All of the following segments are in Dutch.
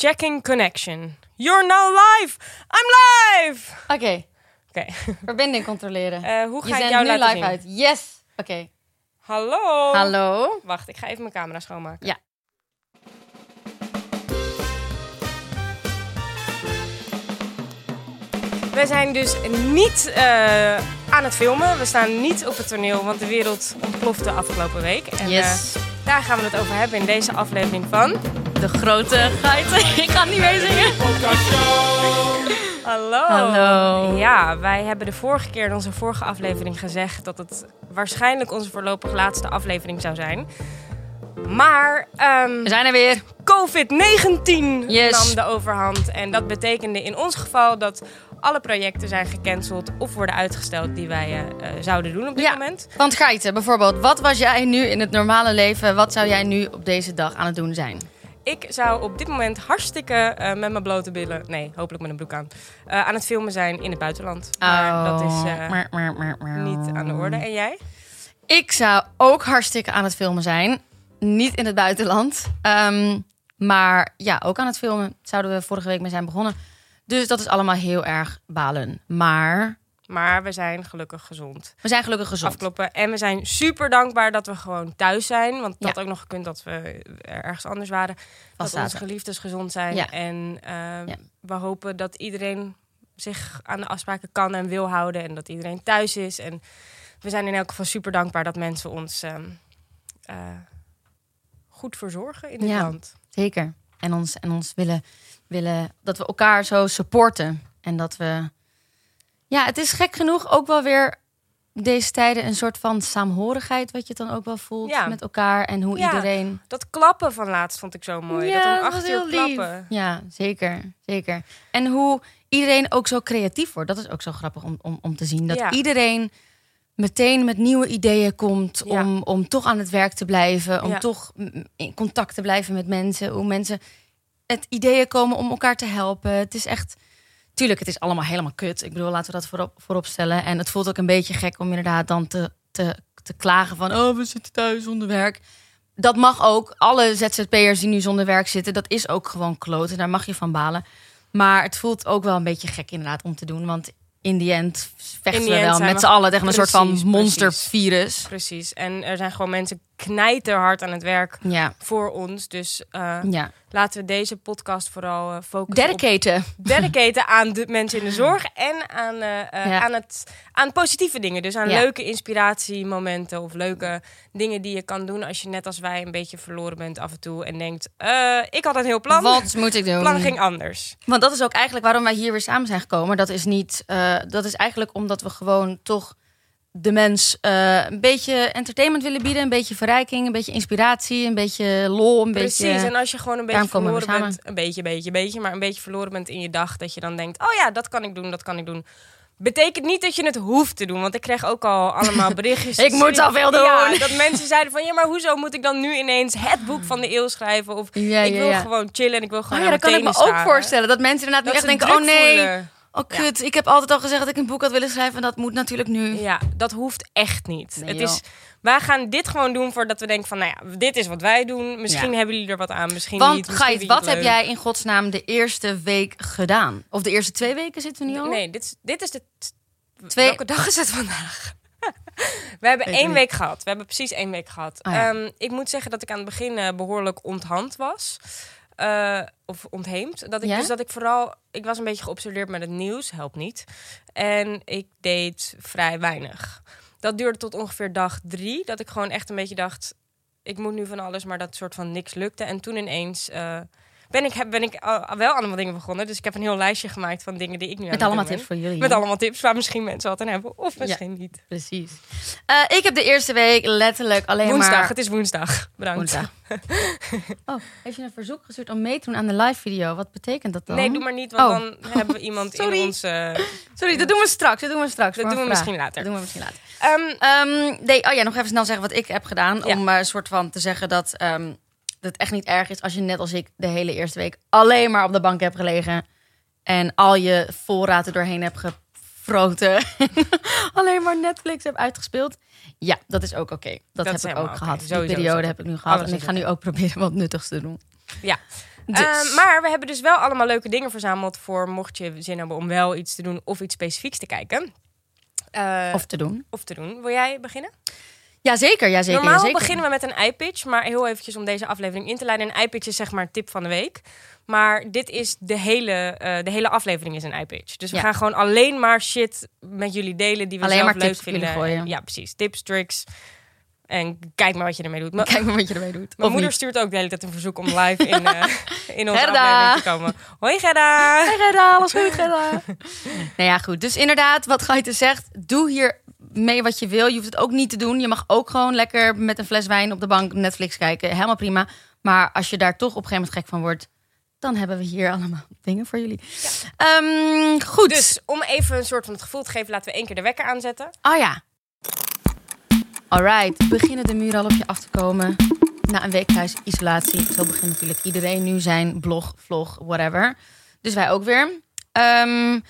checking connection. You're now live. I'm live. Oké, Oké. verbinding controleren. Eh, hoe je ga ik zendt jou nu live zien? uit. Yes. Oké. Hallo. Hallo. Wacht, ik ga even mijn camera schoonmaken. Ja. We zijn dus niet eh, aan het filmen. We staan niet op het toneel, want de wereld ontplofte afgelopen week. En Yes. eh, daar gaan we het over hebben in deze aflevering van... De grote geiten. Ik ga niet meezingen. Hallo. Hallo. Ja, wij hebben de vorige keer in onze vorige aflevering gezegd dat het waarschijnlijk onze voorlopig laatste aflevering zou zijn. Maar ehm, We zijn er weer. COVID-19 Yes. nam de overhand. En dat betekende in ons geval dat alle projecten zijn gecanceld of worden uitgesteld die wij eh, eh, zouden doen op dit Ja. moment. Want geiten, bijvoorbeeld. Wat was jij nu in het normale leven? Wat zou jij nu op deze dag aan het doen zijn? Ik zou op dit moment hartstikke eh, met mijn blote billen, nee, hopelijk met een broek aan, aan het filmen zijn in het buitenland. Maar dat is mer. niet aan de orde. En jij? Ik zou ook hartstikke aan het filmen zijn. Niet in het buitenland. Ehm, maar ja, ook aan het filmen. Zouden we vorige week mee zijn begonnen. Dus dat is allemaal heel erg balen. Maar Maar we zijn gelukkig gezond. we zijn gelukkig gezond. Afkloppen. En we zijn super dankbaar dat we gewoon thuis zijn. Want dat Ja. had ook nog gekund dat we ergens anders waren. dat zaten. onze geliefdes gezond zijn. Ja. En eh, Ja. we hopen dat iedereen zich aan de afspraken kan en wil houden. En dat iedereen thuis is. En we zijn in elk geval super dankbaar dat mensen ons ehm, eh, goed verzorgen in dit Ja. land. Zeker. En ons, en ons willen, willen dat we elkaar zo supporten. En dat we. Ja, het is gek genoeg ook wel weer deze tijden een soort van saamhorigheid, wat je dan ook wel voelt Ja. met elkaar. En hoe Ja. iedereen. Dat klappen van laatst vond ik zo mooi. dat Ja, om dat acht uur heel lief. klappen. Ja, zeker. Zeker. En hoe iedereen ook zo creatief wordt. Dat is ook zo grappig om, om, om te zien. Dat iedereen meteen met nieuwe ideeën komt Ja. om, om toch aan het werk te blijven. Om Ja. toch in contact te blijven met mensen. Hoe mensen het ideeën komen om elkaar te helpen. Het is echt... Tuurlijk, het is allemaal helemaal kut. Ik bedoel, laten we dat voorop, voorop stellen. En het voelt ook een beetje gek om inderdaad dan te, te, te klagen van... oh, we zitten thuis zonder werk. Dat mag ook. Alle ZZP'ers die nu zonder werk zitten... dat is ook gewoon kloten. Daar mag je van balen. Maar het voelt ook wel een beetje gek inderdaad om te doen. Want in die end vechten we wel met z'n allen... tegen een soort van monstervirus. Precies. En er zijn gewoon mensen knijterhard aan het werk Ja, voor ons. Dus eh, ja. laten we deze podcast vooral eh, focussen op Dedicaten. dedicaten aan de mensen in de zorg en aan, eh, Ja. aan, het, aan positieve dingen. Dus aan leuke inspiratiemomenten of leuke dingen die je kan doen als je net als wij een beetje verloren bent af en toe en denkt, ik had een heel plan. Wat moet ik doen? Het plan ging anders. Want dat is ook eigenlijk waarom wij hier weer samen zijn gekomen. Dat is niet. dat is eigenlijk omdat we gewoon toch de mens eh, een beetje entertainment willen bieden, een beetje verrijking, een beetje inspiratie, een beetje lol, een Precies. beetje. En als je gewoon een beetje verloren bent, een beetje, beetje, beetje, maar een beetje verloren bent in je dag, dat je dan denkt, oh ja, dat kan ik doen, dat kan ik doen. Betekent niet dat je het hoeft te doen, want ik kreeg ook al allemaal berichtjes. Ik moet zoveel doen. Ja, dat mensen zeiden van, ja, maar hoezo moet ik dan nu ineens het boek van de eeuw schrijven? Of Ja, ik wil ja. gewoon chillen en ik wil gewoon Oh ja, dat kan ik me ook voorstellen. Dat mensen inderdaad Dat nu ze echt denken: oh nee, voelen. Oh kut, ik heb altijd al gezegd dat ik een boek had willen schrijven en dat moet natuurlijk nu. Ja, dat hoeft echt niet. Nee, het joh. is, wij gaan dit gewoon doen voordat we denken van, nou ja, dit is wat wij doen. Misschien Ja. hebben jullie er wat aan, misschien Want niet. vind je wat heb jij in godsnaam de eerste week gedaan? Of de eerste twee weken zitten we nu al? Nee, dit, is- dit is de... Twee- Welke dag is het vandaag? We hebben Weet één niet. week gehad. We hebben precies één week gehad. Oh ja. Ehm, ik moet zeggen dat ik aan het begin eh, behoorlijk onthand was. Eh, of ontheemd. Dat ik, Ja? Dus dat ik vooral... Ik was een beetje geobsedeerd met het nieuws. Helpt niet. En ik deed vrij weinig. Dat duurde tot ongeveer dag drie. Dat ik gewoon echt een beetje dacht... Ik moet nu van alles, maar dat soort van niks lukte. En toen ineens... eh, ben ik, heb, ben ik al- wel allemaal dingen begonnen. Dus ik heb een heel lijstje gemaakt van dingen die ik nu aan Met allemaal doen tips ben. voor jullie. Met allemaal tips waar misschien mensen wat aan hebben. Of misschien niet. Precies. Eh, ik heb de eerste week letterlijk alleen Woensdag, maar... het is woensdag. Bedankt. Woensdag. oh, heeft je een verzoek gestuurd om mee te doen aan de live video? Wat betekent dat dan? Nee, doe maar niet, want Oh. dan hebben we iemand in ons... eh, Sorry, dat doen we straks. Dat doen we straks. dat doen we misschien later. Dat doen we misschien later. Ehm, Ehm, nee, oh ja, nog even snel zeggen wat ik heb gedaan. Ja. Om eh, een soort van te zeggen dat, ehm, dat echt niet erg is als je net als ik de hele eerste week alleen maar op de bank hebt gelegen. En al je voorraad er doorheen hebt gefroten. alleen maar Netflix hebt uitgespeeld. Ja, dat is ook oké. Dat, heb ik ook gehad. Die Sowieso periode heb ik nu gehad. Alles En ik ga nu ook proberen wat nuttigs te doen. ja. Dus. Ehm, maar we hebben dus wel allemaal leuke dingen verzameld voor mocht je zin hebben om wel iets te doen of iets specifieks te kijken. Eh, Of te doen. of te doen. Wil jij beginnen? Jazeker, ja, zeker. Normaal jazeker. beginnen we met een iPitch, maar heel eventjes om deze aflevering in te leiden. Een iPitch is zeg maar tip van de week. Maar dit is de hele, eh, de hele aflevering is een iPitch. Dus we Ja. gaan gewoon alleen maar shit met jullie delen die we Alleen zelf maar leuk tips vinden. gooien. Ja, precies. Tips, tricks. En kijk maar wat je ermee doet. M- Kijk maar wat je ermee doet. Mijn moeder niet. stuurt ook de hele tijd een verzoek om live in, eh, in onze Gerda. aflevering te komen. Hoi Gerda! Hey Gerda, alles goed Gerda? nou ja, goed. Dus inderdaad, wat Gaite zegt, doe hier mee wat je wil. Je hoeft het ook niet te doen. Je mag ook gewoon lekker met een fles wijn op de bank Netflix kijken. Helemaal prima. Maar als je daar toch op een gegeven moment gek van wordt, dan hebben we hier allemaal dingen voor jullie. Ehm, goed. Dus om even een soort van het gevoel te geven, laten we één keer de wekker aanzetten. Oh ja. Alright, beginnen de muren al op je af te komen. Na een week thuis isolatie. Zo begint natuurlijk iedereen nu zijn blog, vlog, whatever. Dus wij ook weer. Ehm,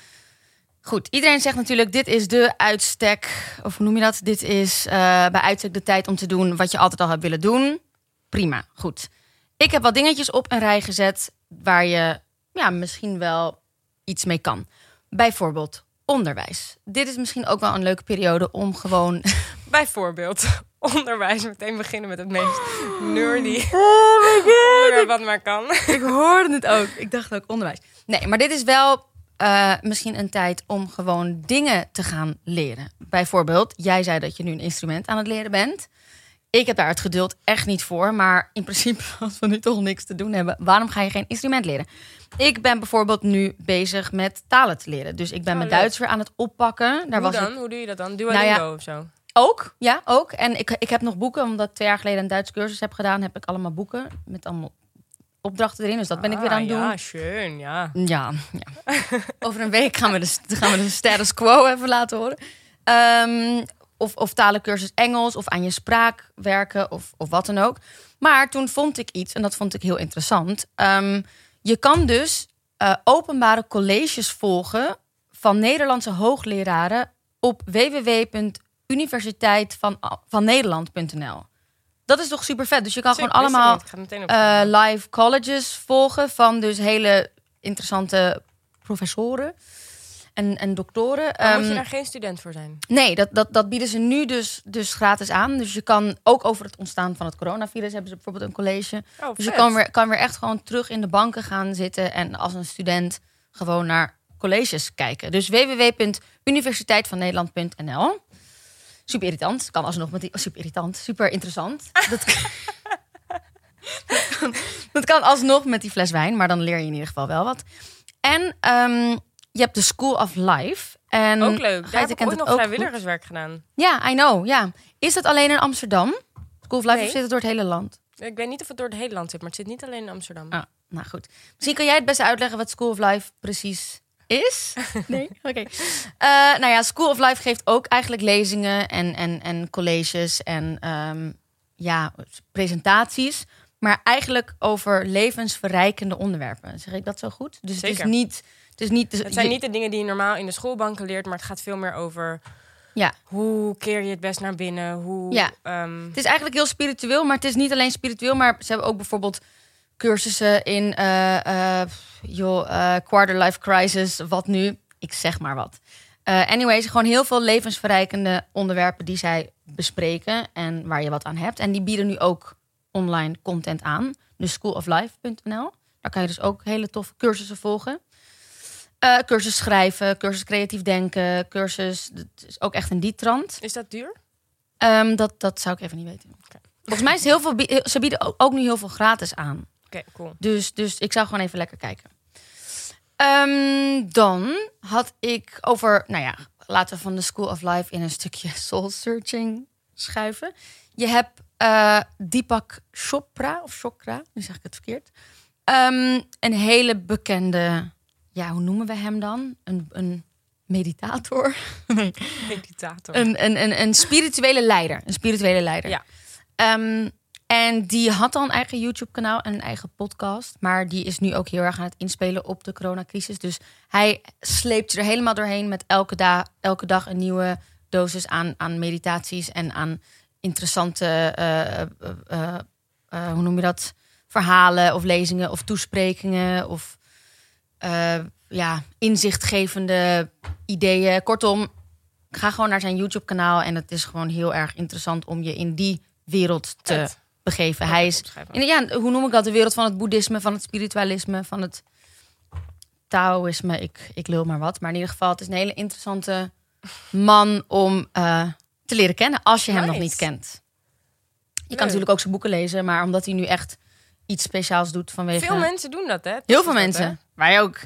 goed, iedereen zegt natuurlijk: dit is de uitstek. Of hoe noem je dat? Dit is eh, bij uitstek de tijd om te doen wat je altijd al hebt willen doen. Prima, goed. Ik heb wat dingetjes op een rij gezet waar je ja, misschien wel iets mee kan. Bijvoorbeeld onderwijs. Dit is misschien ook wel een leuke periode om gewoon. Bijvoorbeeld onderwijs. Meteen beginnen met het meest nerdy Oh my onderwerp wat maar kan. Ik hoorde het ook. Ik dacht ook onderwijs. Nee, maar dit is wel eh, misschien een tijd om gewoon dingen te gaan leren. Bijvoorbeeld, jij zei dat je nu een instrument aan het leren bent. Ik heb daar het geduld echt niet voor. Maar in principe, als we nu toch niks te doen hebben, waarom ga je geen instrument leren? Ik ben bijvoorbeeld nu bezig met talen te leren. Dus ik ben Oh, mijn. Duits weer aan het oppakken. Daar Hoe was dan? ik Hoe doe je dat dan? Duolingo Nou of zo? ook, ja, ook. En ik, ik heb nog boeken, omdat ik twee jaar geleden een Duits cursus heb gedaan, heb ik allemaal boeken met allemaal opdrachten erin. Dus dat ben ik weer aan het doen. Ah, Ja, schön, ja. Ja, ja. over een week gaan we, de, gaan we de status quo even laten horen. Ehm, of, of talencursus Engels, of aan je spraak werken, of, of wat dan ook. Maar toen vond ik iets, en dat vond ik heel interessant. Ehm, je kan dus eh, openbare colleges volgen van Nederlandse hoogleraren op www.universiteitvannederland.nl. Dat is toch super vet. Dus je kan gewoon allemaal eh, live colleges volgen van dus hele interessante professoren en, en doktoren. Maar moet je Ehm, daar geen student voor zijn? Nee, dat, dat, dat bieden ze nu dus, dus gratis aan. Dus je kan ook over het ontstaan van het coronavirus hebben ze bijvoorbeeld een college. Oh, Dus je kan weer, kan weer echt gewoon terug in de banken gaan zitten en als een student gewoon naar colleges kijken. Dus www.universiteitvannederland.nl. Super irritant. Kan alsnog met die. Super irritant. Super interessant. Dat, dat, kan, dat kan alsnog met die fles wijn, maar dan leer je in ieder geval wel wat. En ehm, je hebt de School of Life. En Ook leuk. Daar heb ik ooit nog ook vrijwilligerswerk gedaan. Ja, I know. Ja. Is dat alleen in Amsterdam? School of Life Nee. of zit het door het hele land? Ik weet niet of het door het hele land zit, maar het zit niet alleen in Amsterdam. Ah, nou goed. Misschien kan jij het beste uitleggen wat School of Life precies is? Nee? Oké. Eh, nou ja, School of Life geeft ook eigenlijk lezingen en, en, en colleges en ehm, ja, presentaties. Maar eigenlijk over levensverrijkende onderwerpen. Zeg ik dat zo goed? Dus het is niet... Het, is niet Het zijn je- niet de dingen die je normaal in de schoolbanken leert, maar het gaat veel meer over Ja. hoe keer je het best naar binnen. Hoe, Ja. ehm, Het is eigenlijk heel spiritueel, maar het is niet alleen spiritueel, maar ze hebben ook bijvoorbeeld cursussen in eh, eh, joh, eh, quarter life crisis, wat nu? Ik zeg maar wat. Anyways, gewoon heel veel levensverrijkende onderwerpen die zij bespreken en waar je wat aan hebt. En die bieden nu ook online content aan. Dus schooloflife.nl. Daar kan je dus ook hele toffe cursussen volgen. Eh, cursus schrijven, cursus creatief denken, cursus. Het is ook echt in die trant. is dat duur? Ehm, dat, dat zou ik even niet weten. Volgens mij is heel veel. Ze bieden ook nu heel veel gratis aan. Oké, cool. Dus, dus ik zou gewoon even lekker kijken. Ehm, dan had ik over. Nou ja, laten we van de School of Life in een stukje soul searching schuiven. Je hebt eh, Deepak Chopra of Chokra, nu zeg ik het verkeerd. Ehm, een hele bekende. Ja, hoe noemen we hem dan? Een, een meditator. Meditator. Een, een, een, een spirituele leider. Een spirituele leider. Ja. Ehm, en die had al een eigen YouTube-kanaal en een eigen podcast. Maar die is nu ook heel erg aan het inspelen op de coronacrisis. Dus hij sleept er helemaal doorheen met elke, elke dag een nieuwe dosis aan, aan meditaties en aan interessante, eh, eh, eh, hoe noem je dat? verhalen of lezingen of toesprekingen of ja, inzichtgevende ideeën. Kortom, ga gewoon naar zijn YouTube-kanaal en het is gewoon heel erg interessant om je in die wereld te. Begeven. Hij is, in, ja, hoe noem ik dat? De wereld van het boeddhisme, van het spiritualisme, van het Taoïsme. Ik, ik lul maar wat. Maar in ieder geval, het is een hele interessante man om eh, te leren kennen als je hem nog niet kent. Je Leuk. kan natuurlijk ook zijn boeken lezen, maar omdat hij nu echt iets speciaals doet vanwege Veel mensen doen dat, hè? heel veel mensen. Wij ook.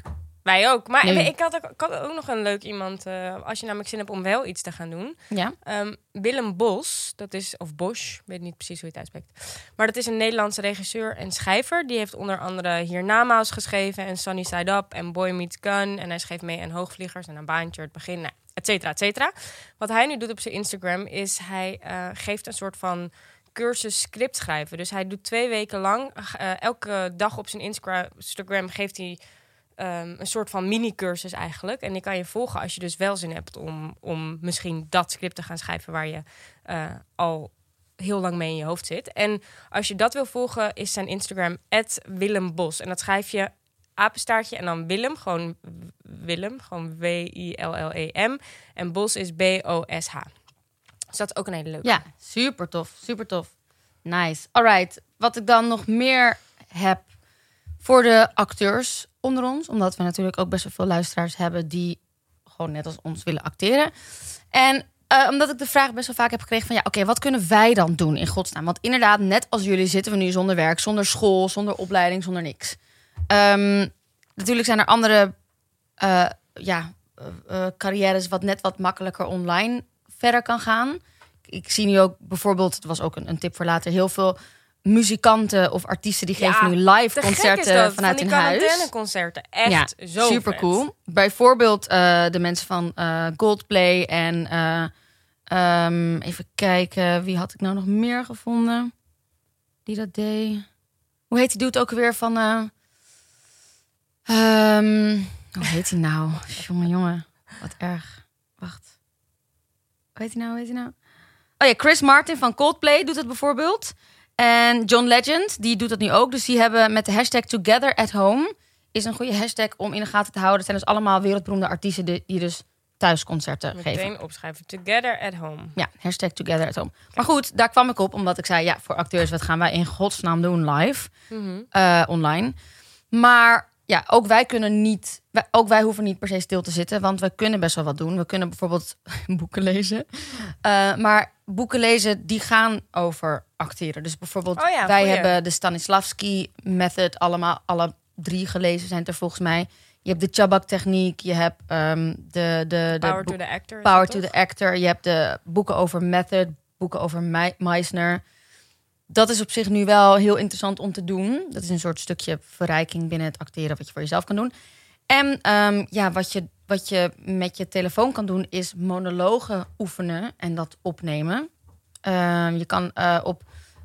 Wij ook. Maar ik had, ook, ik had ook nog een leuk iemand. eh, als je namelijk zin hebt om wel iets te gaan doen. Ja. Ehm, Willem Bos, dat is, of Bosch, ik weet niet precies hoe je het uitspreekt. Maar dat is een Nederlandse regisseur en schrijver. Die heeft onder andere Hiernamaals geschreven en Sunny Side Up en Boy Meets Gun. En hij schreef mee aan Hoogvliegers en een baantje, het begin, nou, et cetera, et cetera. Wat hij nu doet op zijn Instagram is hij eh, geeft een soort van cursus script schrijven. Dus hij doet twee weken lang, eh, elke dag op zijn Instagram geeft hij ehm, een soort van mini-cursus eigenlijk. En die kan je volgen als je dus wel zin hebt om, om misschien dat script te gaan schrijven waar je eh, al heel lang mee in je hoofd zit. En als je dat wil volgen, is zijn Instagram Willem Bos. En dat schrijf je apenstaartje en dan Willem, gewoon Willem, gewoon W-I-L-L-E-M. En Bos is B-O-S-H. Dus dat is ook een hele leuke. Ja, super tof. Super tof. Nice. Alright. Wat ik dan nog meer heb voor de acteurs onder ons. Omdat we natuurlijk ook best wel veel luisteraars hebben die gewoon net als ons willen acteren. En eh, omdat ik de vraag best wel vaak heb gekregen van ja, oké, wat kunnen wij dan doen in godsnaam? Want inderdaad, net als jullie zitten we nu zonder werk, zonder school, zonder opleiding, zonder niks. Ehm, natuurlijk zijn er andere eh, ja, eh, carrières wat net wat makkelijker online verder kan gaan. Ik zie nu ook bijvoorbeeld, het was ook een, een tip voor later, heel veel muzikanten of artiesten die Ja, geven nu live concerten dat, vanuit van hun huis. quarantaineconcerten. Echt zo super vet. cool. Bijvoorbeeld eh, de mensen van eh, Goldplay en eh, ehm, even kijken, wie had ik nou nog meer gevonden die dat deed? Hoe heet die doet ook weer van? eh, ehm, hoe heet hij nou? jongen, jongen, wat erg. Wacht. Hoe heet hij nou? Hoe heet hij nou? Oh ja, Chris Martin van Coldplay doet het bijvoorbeeld. En John Legend, die doet dat nu ook. Dus die hebben met de hashtag Together at Home... is een goede hashtag om in de gaten te houden. Het zijn dus allemaal wereldberoemde artiesten... die, die dus thuisconcerten geven. Meteen opschrijven. Together at home. Ja, hashtag Together at Home. Maar goed, daar kwam ik op omdat ik zei... ja, voor acteurs, wat gaan wij in godsnaam doen live? Mhm. eh, online. Maar ja, ook wij kunnen niet, wij, ook wij hoeven niet per se stil te zitten, want we kunnen best wel wat doen. We kunnen bijvoorbeeld boeken lezen. Eh, maar boeken lezen die gaan over acteren. Dus bijvoorbeeld, Oh ja, wij goeie. hebben de Stanislavski method allemaal, alle drie gelezen zijn er volgens mij. Je hebt de Chabak techniek, je hebt ehm, de, de, de Power to the actor. Power to toch? the Actor. Je hebt de boeken over Method, boeken over Me- Meisner. Dat is op zich nu wel heel interessant om te doen. Dat is een soort stukje verrijking binnen het acteren wat je voor jezelf kan doen. En ehm, ja, wat je, wat je met je telefoon kan doen is monologen oefenen en dat opnemen. Ehm, je kan eh, op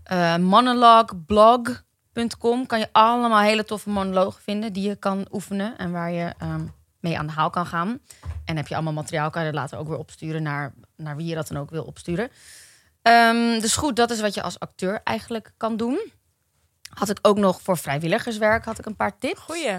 eh monologblog.com kan je allemaal hele toffe monologen vinden die je kan oefenen en waar je ehm, mee aan de haal kan gaan. En heb je allemaal materiaal, kan je dat later ook weer opsturen naar, naar wie je dat dan ook wil opsturen. Ehm, dus goed, dat is wat je als acteur eigenlijk kan doen. Had ik ook nog voor vrijwilligerswerk had ik een paar tips. Goeie.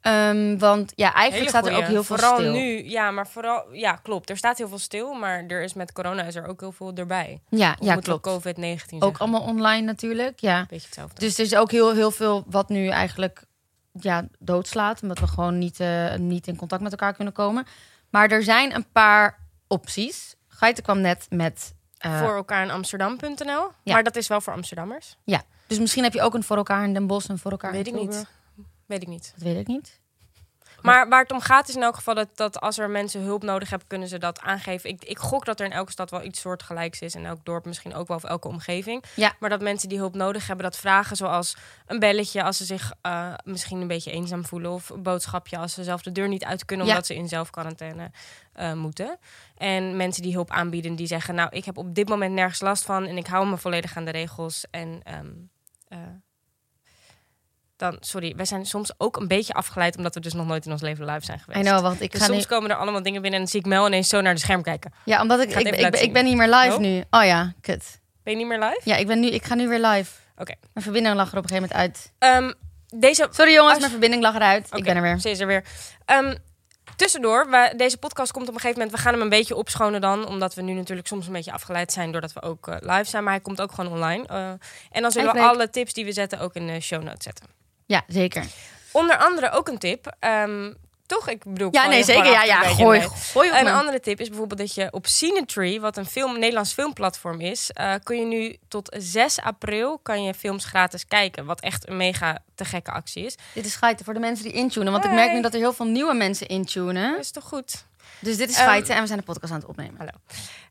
Ehm, want ja, eigenlijk staat er ook heel veel vooral stil. nu, ja, maar vooral, ja, klopt. Er staat heel veel stil, maar er is met corona is er ook heel veel erbij. Ja, Of ja klopt. COVID-19 Ook allemaal online natuurlijk, ja. Beetje hetzelfde. Dus er is ook heel, heel veel wat nu eigenlijk ja, doodslaat. Omdat we gewoon niet, eh, niet in contact met elkaar kunnen komen. Maar er zijn een paar opties. Gaite kwam net met... eh, voor elkaar in Amsterdam.nl. Ja. Maar dat is wel voor Amsterdammers. Ja, dus misschien heb je ook een voor elkaar in Den Bosch en voor elkaar Weet in ik niet. Weet ik niet. Dat weet ik niet. Maar waar het om gaat is in elk geval dat, dat als er mensen hulp nodig hebben, kunnen ze dat aangeven. Ik, ik gok dat er in elke stad wel iets soortgelijks is. En elk dorp misschien ook wel of elke omgeving. Ja. Maar dat mensen die hulp nodig hebben, dat vragen. Zoals een belletje als ze zich eh, misschien een beetje eenzaam voelen. Of een boodschapje als ze zelf de deur niet uit kunnen Ja. omdat ze in zelfquarantaine eh, moeten. En mensen die hulp aanbieden, die zeggen... nou, ik heb op dit moment nergens last van... en ik hou me volledig aan de regels. En ehm, eh, dan, sorry, wij zijn soms ook een beetje afgeleid... omdat we dus nog nooit in ons leven live zijn I geweest. know, want ik Dus ga soms nu... komen er allemaal dingen binnen en dan zie ik Mel ineens zo naar de scherm kijken. Ja, omdat ik, ik, ik, laten ik ben niet meer live nu. Oh ja, kut. Ben je niet meer live? Ja, ik, ben nu, ik ga nu weer live. Oké. Mijn verbinding lag er op een gegeven moment uit. Ehm, deze Sorry jongens, Als- mijn verbinding lag eruit. Ik ben er weer. Ze is er weer. Ehm, tussendoor, we, deze podcast komt op een gegeven moment... We gaan hem een beetje opschonen dan. Omdat we nu natuurlijk soms een beetje afgeleid zijn... doordat we ook eh, live zijn. Maar hij komt ook gewoon online. Eh, en dan zullen we alle tips die we zetten ook in de show notes zetten. Ja, zeker. Onder andere ook een tip. ehm, toch? Ik bedoel... Ja, nee, zeker. Ja, ja, gooi, gooi op Een me. andere tip is bijvoorbeeld dat je op Cinetree, wat een film, Nederlands filmplatform is, eh, kun je nu tot 6 april kan je films gratis kijken. Wat echt een mega te gekke actie is. Dit is geiten voor de mensen die intunen. Want ik merk nu dat er heel veel nieuwe mensen intunen. Dat is toch goed? Dus dit is Ehm, geiten en we zijn de podcast aan het opnemen.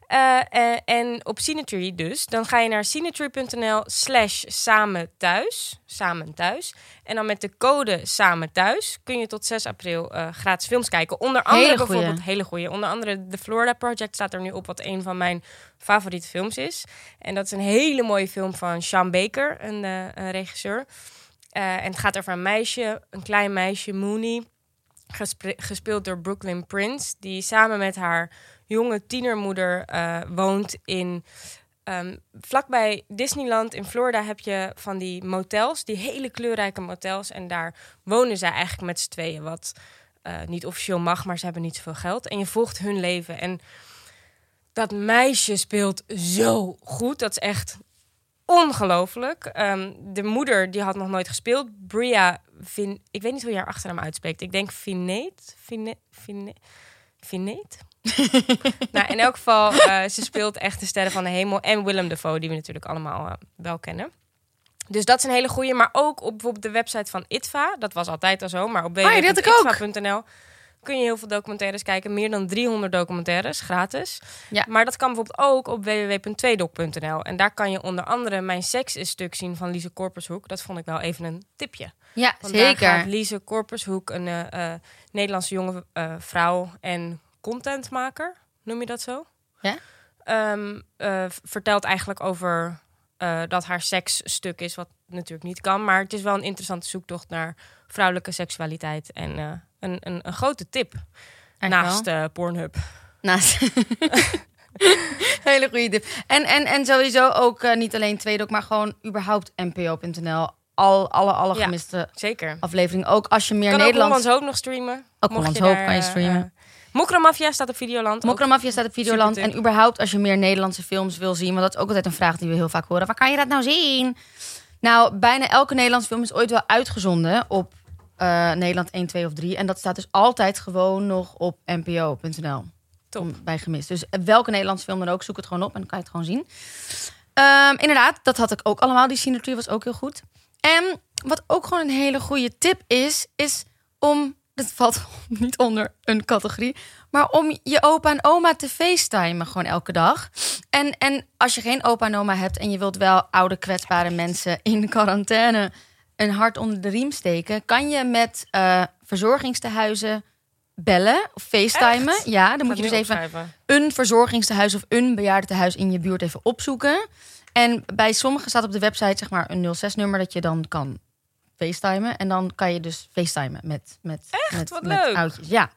Eh, eh, en op Cinetree dus, dan ga je naar cinetree.nl slash samen thuis, samen thuis. En dan met de code samen thuis kun je tot 6 april eh, gratis films kijken. Onder andere Hele goeie. bijvoorbeeld, hele goede. Onder andere The Florida Project staat er nu op, wat een van mijn favoriete films is. En dat is een hele mooie film van Sean Baker, een, een regisseur. En het gaat over een meisje, een klein meisje, Mooney. gespeeld door Brooklyn Prince. Die samen met haar jonge tienermoeder eh, woont in. ehm, vlakbij Disneyland in Florida heb je van die motels, die hele kleurrijke motels. En daar wonen zij eigenlijk met z'n tweeën. Wat eh, niet officieel mag, maar ze hebben niet zoveel geld. En je volgt hun leven. En dat meisje speelt zo goed. Dat is echt ongelooflijk. Ehm, de moeder die had nog nooit gespeeld. Bria, Vin, ik weet niet hoe je haar achternaam uitspreekt. Ik denk Vineet. Vine, Vine, Vineet? nou, in elk geval, eh, ze speelt echt de sterren van de hemel. En Willem Dafoe, die we natuurlijk allemaal eh, wel kennen. Dus dat is een hele goeie. Maar ook op bijvoorbeeld de website van ITVA. Dat was altijd al zo. Maar op Ah, www.itva.nl kun je heel veel documentaires kijken. Meer dan 300 documentaires, gratis. Ja. Maar dat kan bijvoorbeeld ook op www.tweedoc.nl. En daar kan je onder andere Mijn Seks is stuk zien van Lise Korpershoek. Dat vond ik wel even een tipje. Ja, Want daar gaat zeker. Lise Korpershoek, een eh, Nederlandse jonge eh, vrouw en contentmaker, noem je dat zo? Ja. Ehm, eh, vertelt eigenlijk over eh, dat haar seksstuk is, wat natuurlijk niet kan. Maar het is wel een interessante zoektocht naar vrouwelijke seksualiteit. En eh, een, een, een grote tip naast Pornhub. Naast. Hele goede tip. En, en, en sowieso ook niet alleen Tweedok, maar gewoon überhaupt npo.nl. Al, alle, alle Ja. gemiste Zeker. afleveringen. Ook als je meer kan ook Nederlands... Hoop nog streamen. Ook Hollands Hoop daar, kan je streamen. Eh, Mokromafia staat op Videoland. Mokromafia staat op Videoland. En überhaupt als je meer Nederlandse films wil zien. Want dat is ook altijd een vraag die we heel vaak horen. Waar kan je dat nou zien? Nou, bijna elke Nederlandse film is ooit wel uitgezonden op eh, Nederland 1, 2 of 3. En dat staat dus altijd gewoon nog op npo.nl. Top. Bij gemist. Dus welke Nederlandse film dan ook, zoek het gewoon op en dan kan je het gewoon zien. Ehm, inderdaad, dat had ik ook allemaal. Die Cinetree was ook heel goed. En wat ook gewoon een hele goede tip is, is om, dat valt niet onder een categorie, maar om je opa en oma te facetimen gewoon elke dag. En, en als je geen opa en oma hebt en je wilt wel oude kwetsbare mensen in quarantaine een hart onder de riem steken, kan je met eh verzorgingstehuizen bellen of facetimen. Echt? Ja, dan moet je dus even opschrijven. een verzorgingstehuis of een bejaardentehuis in je buurt even opzoeken. En bij sommigen staat op de website zeg maar een 06-nummer dat je dan kan facetimen. En dan kan je dus facetimen met, met, met, Wat met leuk. oudjes. Ja.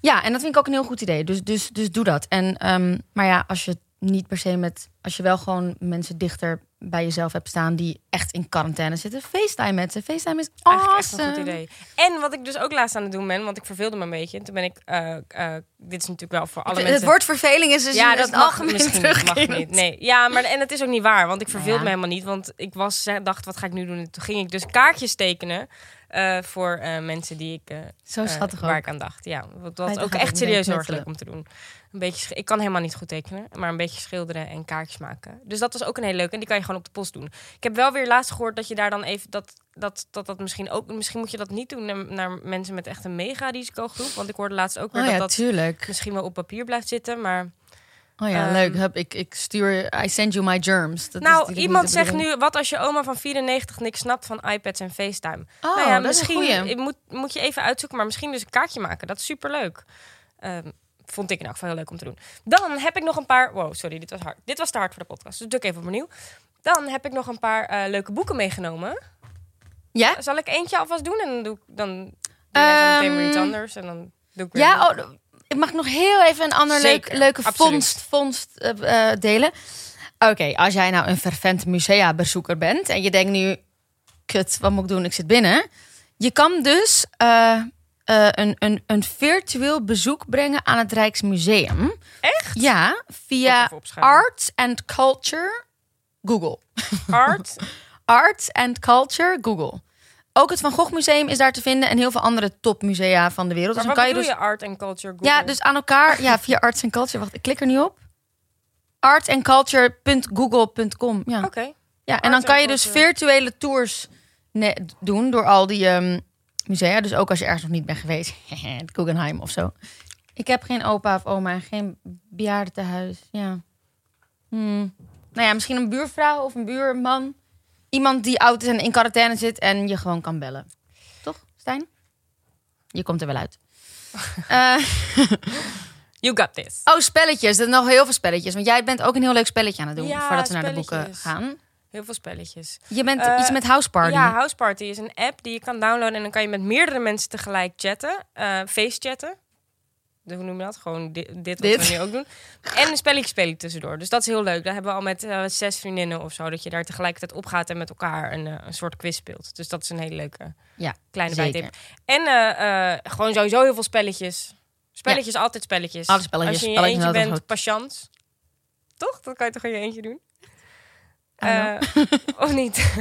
ja, en dat vind ik ook een heel goed idee. Dus, dus, dus doe dat. En, ehm, maar ja, als je niet per se met... Als je wel gewoon mensen dichter bij jezelf hebt staan... die echt in quarantaine zitten, facetime met ze. Facetime is echt een goed idee. En wat ik dus ook laatst aan het doen ben, want ik verveelde me een beetje. En toen ben ik, eh, eh, dit is natuurlijk wel voor alle Het mensen. woord verveling is dus ja, dat het mag misschien mag niet. Nee, ja, maar en het is ook niet waar, want ik verveelde ja. me helemaal niet, want ik was dacht, wat ga ik nu doen? En toen ging ik dus kaartjes tekenen eh, voor eh, mensen die ik eh, Zo schattig waar ook. ik aan dacht. Ja, wat Hij was ook echt serieus heel erg leuk knutselen. om te doen. Een beetje, ik kan helemaal niet goed tekenen, maar een beetje schilderen en kaartjes maken. Dus dat was ook een hele leuke en die kan je gewoon op de post doen. Ik heb wel weer laatst gehoord dat je daar dan even dat dat dat, dat misschien ook misschien moet je dat niet doen naar, naar mensen met echt een mega risicogroep, want ik hoorde laatst ook weer Oh dat ja, dat tuurlijk. misschien wel op papier blijft zitten, maar Oh ja, Ehm, leuk. Hup, ik, ik stuur, I send you my germs. Dat nou, iemand zegt nu, wat als je oma van 94 niks snapt van iPads en FaceTime? Oh, nou ja, dat is een misschien moet, moet je even uitzoeken, maar misschien dus een kaartje maken. Dat is superleuk. Ehm vond ik in elk geval heel leuk om te doen. Dan heb ik nog een paar... Wow, sorry, dit was hard. Dit was te hard voor de podcast, dus doe ik even opnieuw. Dan heb ik nog een paar eh, leuke boeken meegenomen. Ja? Zal ik eentje alvast doen en dan doe ik dan meteen weer iets Ehm, anders en dan doe ik weer Ja, oh, ik mag nog heel even een ander leuk, Zeker, leuke absoluut. vondst, vondst eh, eh, delen. Oké, als jij nou een fervent museabezoeker bent en je denkt nu, kut, wat moet ik doen? Ik zit binnen. Je kan dus eh, een, een, een virtueel bezoek brengen aan het Rijksmuseum. Echt? Ja, via. Arts and Culture Google. Art. Arts and Culture Google. Ook het Van Gogh Museum is daar te vinden en heel veel andere topmusea van de wereld. Maar dus dan kan je dus je art and culture Google? ja, dus aan elkaar ja via Arts and Culture. Wacht, ik klik er niet op. artandculture.google.com. Ja. Oké. Ja, en dan kan je dus virtuele tours doen door al die ehm, musea. Dus ook als je ergens nog niet bent geweest, het Guggenheim of zo. Ik heb geen opa of oma en geen bejaardentehuis. Ja. Hmm. Nou ja, misschien een buurvrouw of een buurman. Iemand die oud is en in quarantaine zit en je gewoon kan bellen. Toch, Stijn? Je komt er wel uit. Eh, You got this. oh, spelletjes. Er zijn nog heel veel spelletjes. Want jij bent ook een heel leuk spelletje aan het doen Ja, voordat we naar de boeken gaan. Heel veel spelletjes. Je bent Eh, iets met House Party. Ja, House Party is een app die je kan downloaden en dan kan je met meerdere mensen tegelijk chatten. eh face chatten. De- Hoe noem je dat? Gewoon di- dit, wat Dit. we nu ook doen. En een spelletje spelen tussendoor. Dus dat is heel leuk. Daar hebben we al met eh, zes vriendinnen of zo. Dat je daar tegelijkertijd op gaat en met elkaar een, eh, een soort quiz speelt. Dus dat is een hele leuke Ja, kleine bijtip. En eh, gewoon sowieso heel veel spelletjes. Spelletjes, altijd spelletjes. Altijd spelletjes, Als je in je spelletjes eentje bent, patiënt. Toch? Dat kan je toch in je eentje doen? Of niet?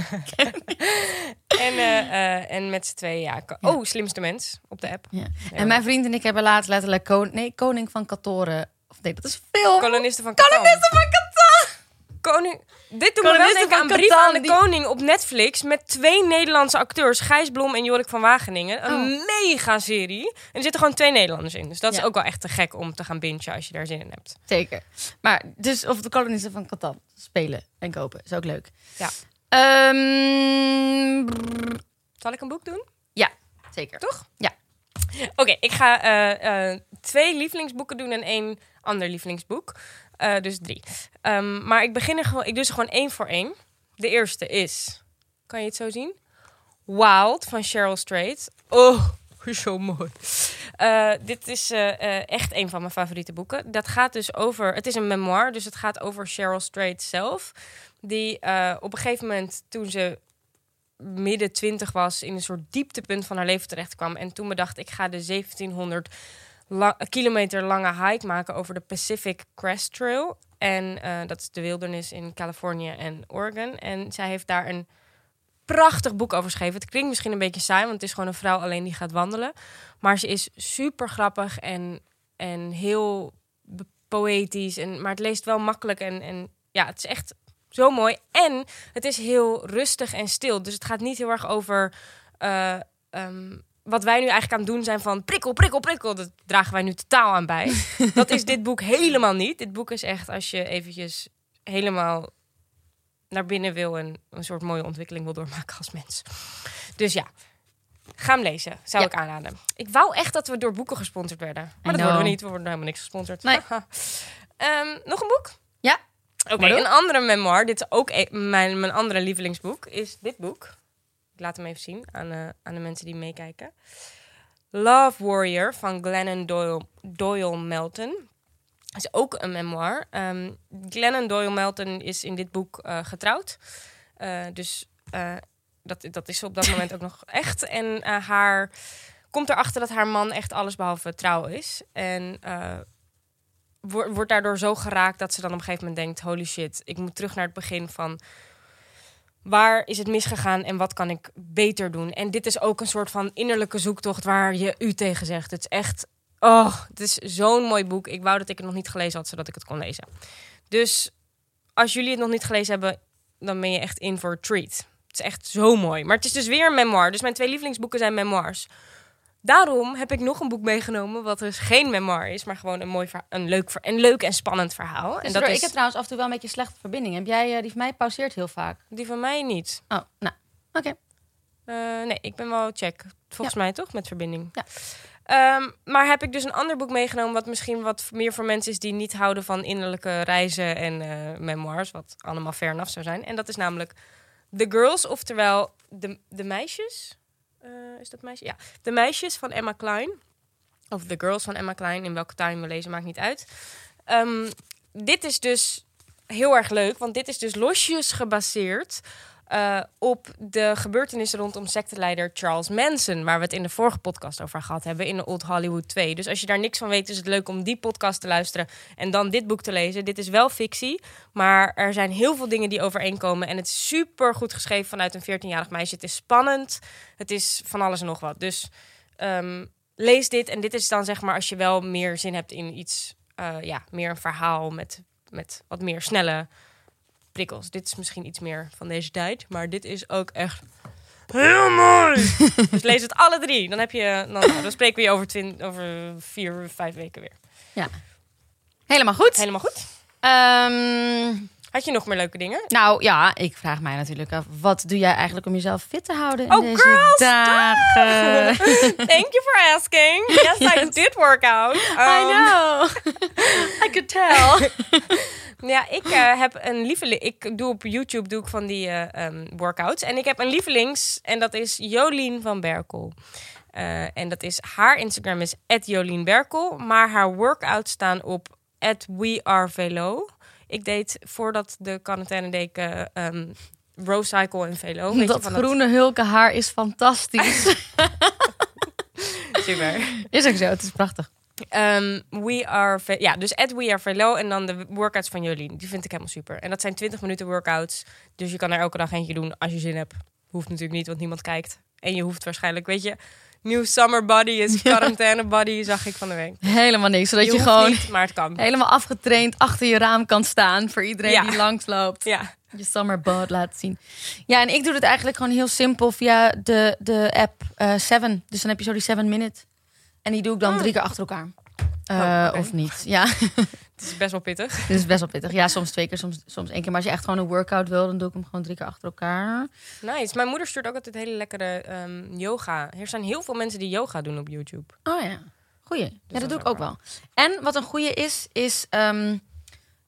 en, eh, eh, en met z'n tweeën, ja. Oh, slimste mens op de app. Ja. En mijn vriend en ik hebben laatst letterlijk kon nee, Koning van Katoren. Of nee, dat is veel. Kolonisten van Catan. Kolonisten van Catan! Koning. Dit doet me wel denken aan Brief aan de die- Koning op Netflix. Met twee Nederlandse acteurs. Gijs Blom en Jorik van Wageningen. Een Oh. mega serie. En er zitten gewoon twee Nederlanders in. Dus dat is ook wel echt te gek om te gaan bingen als je daar zin in hebt. Zeker. Maar dus of de kolonisten van Catan spelen en kopen. Is ook leuk. Ja. Ehm, brrr, Zal ik een boek doen? ja, zeker. Toch? Ja. Oké, ik ga eh, eh, twee lievelingsboeken doen en één ander lievelingsboek. Eh, dus drie. Ehm, maar ik begin er gewoon, ik doe ze gewoon één voor één. De eerste is, kan je het zo zien? Wild van Cheryl Strait. Oh, zo mooi. Eh, dit is eh, eh, echt een van mijn favoriete boeken. Dat gaat dus over, het is een memoir, dus het gaat over Cheryl Strait zelf. Die op een gegeven moment, toen ze midden twintig was, in een soort dieptepunt van haar leven terecht kwam. En toen bedacht, ik ga de 1700 la- kilometer lange hike maken over de Pacific Crest Trail. En dat is de wildernis in Californië en Oregon. En zij heeft daar een prachtig boek over geschreven. Het klinkt misschien een beetje saai, want het is gewoon een vrouw alleen die gaat wandelen. Maar ze is super grappig en, en heel poëtisch. En, maar het leest wel makkelijk en, en ja, het is echt zo mooi. En het is heel rustig en stil. Dus het gaat niet heel erg over eh, ehm, wat wij nu eigenlijk aan het doen zijn van prikkel, prikkel, prikkel. Dat dragen wij nu totaal aan bij. dat is dit boek helemaal niet. Dit boek is echt als je eventjes helemaal naar binnen wil en een soort mooie ontwikkeling wil doormaken als mens. Dus ja, ga hem lezen. Zou Ja. ik aanraden. Ik wou echt dat we door boeken gesponsord werden. Maar dat know. worden we niet. We worden helemaal niks gesponsord. Nee. Ehm, nog een boek? Ja. Oké, een andere memoir. Dit is ook e- mijn, mijn andere lievelingsboek. Is dit boek. Ik laat hem even zien aan, eh, aan de mensen die meekijken. Love Warrior van Glennon Doyle, Doyle Melton. Is ook een memoir. Ehm Glennon Doyle Melton is in dit boek eh, getrouwd. Eh, dus eh, dat, dat is op dat moment ook nog echt. En haar komt erachter dat haar man echt alles behalve trouw is. En eh, wo- wordt daardoor zo geraakt dat ze dan op een gegeven moment denkt: holy shit, ik moet terug naar het begin van waar is het misgegaan en wat kan ik beter doen. En dit is ook een soort van innerlijke zoektocht waar je u tegen zegt. Het is echt, oh, het is zo'n mooi boek. Ik wou dat ik het nog niet gelezen had, zodat ik het kon lezen. Dus als jullie het nog niet gelezen hebben, dan ben je echt in voor treat. Het is echt zo mooi. Maar het is dus weer een memoir. Dus mijn twee lievelingsboeken zijn memoirs. Daarom heb ik nog een boek meegenomen, wat dus geen memoir is, maar gewoon een mooi, een leuk, een leuk en spannend verhaal. en dat ik is heb trouwens af en toe wel een beetje slechte verbinding. Heb jij, eh, die van mij pauzeert heel vaak. die van mij niet. Oh, nou, oké. Eh, nee, ik ben wel check. Volgens mij toch, met verbinding. Ja. Ehm, maar heb ik dus een ander boek meegenomen... wat misschien wat meer voor mensen is die niet houden van innerlijke reizen en eh, memoirs. Wat allemaal ver af zou zijn. En dat is namelijk The Girls, oftewel de, de meisjes. Eh, is dat meisje? Ja, De meisjes van Emma Klein. Of The Girls van Emma Klein. In welke tuin we lezen, maakt niet uit. Ehm, dit is dus heel erg leuk, want dit is dus losjes gebaseerd eh, op de gebeurtenissen rondom secteleider Charles Manson, waar we het in de vorige podcast over gehad hebben in de Old Hollywood 2. Dus als je daar niks van weet, is het leuk om die podcast te luisteren en dan dit boek te lezen. Dit is wel fictie, maar er zijn heel veel dingen die overeenkomen en het is super goed geschreven vanuit een 14-jarig meisje. Het is spannend, het is van alles en nog wat. Dus ehm, lees dit en dit is dan zeg maar als je wel meer zin hebt in iets, uh, ja, meer een verhaal met, met wat meer snelle prikkels. Dit is misschien iets meer van deze tijd, maar dit is ook echt heel mooi. dus lees het alle drie. Dan, heb je, dan, dan spreken we je over, twin, over vier, vijf weken weer. Ja. Helemaal goed. Helemaal goed. Ehm, Had je nog meer leuke dingen? nou ja, ik vraag mij natuurlijk af, wat doe jij eigenlijk om jezelf fit te houden in Oh, deze girls, dagen? Thank you for asking. Yes, I did work out. I Um, know. I could tell. Ja, ik eh, heb een lieveling. Ik doe op YouTube doe ik van die eh, ehm, workouts. En ik heb een lievelings. En dat is Jolien van Berkel. Eh, en dat is haar Instagram is Jolien Berkel. Maar haar workouts staan op WeAreVelo. Ik deed voordat de quarantaine deed ik eh, ehm, Row Cycle en Velo. Weet je, dat van groene hulke haar is fantastisch. super. is ook zo, het is prachtig. Ehm, we are Ve- ja, dus at We Are Velo en dan de workouts van Jolien. Die vind ik helemaal super. En dat zijn 20 minuten workouts. Dus je kan er elke dag eentje doen als je zin hebt. Hoeft natuurlijk niet, want niemand kijkt. En je hoeft waarschijnlijk, weet je, nieuw summer body is quarantaine body, zag ik van de week. Helemaal niks, zodat je, gewoon niet, maar het kan. helemaal afgetraind achter je raam kan staan voor iedereen Ja. die langsloopt. Ja, Je summer bod laten zien. Ja, en ik doe het eigenlijk gewoon heel simpel via de, de app eh Seven. Dus dan heb je zo die Seven Minute. En die doe ik dan drie keer achter elkaar. Eh, Oh, oké. Of niet. Ja, het is best wel pittig. dit is best wel pittig. Ja, soms twee keer, soms, soms één keer. Maar als je echt gewoon een workout wil, dan doe ik hem gewoon drie keer achter elkaar. Nice. Mijn moeder stuurt ook altijd hele lekkere ehm, yoga. Er zijn heel veel mensen die yoga doen op YouTube. Oh ja, goeie. Ja, dat doe ik ook wel. En wat een goeie is, is ehm,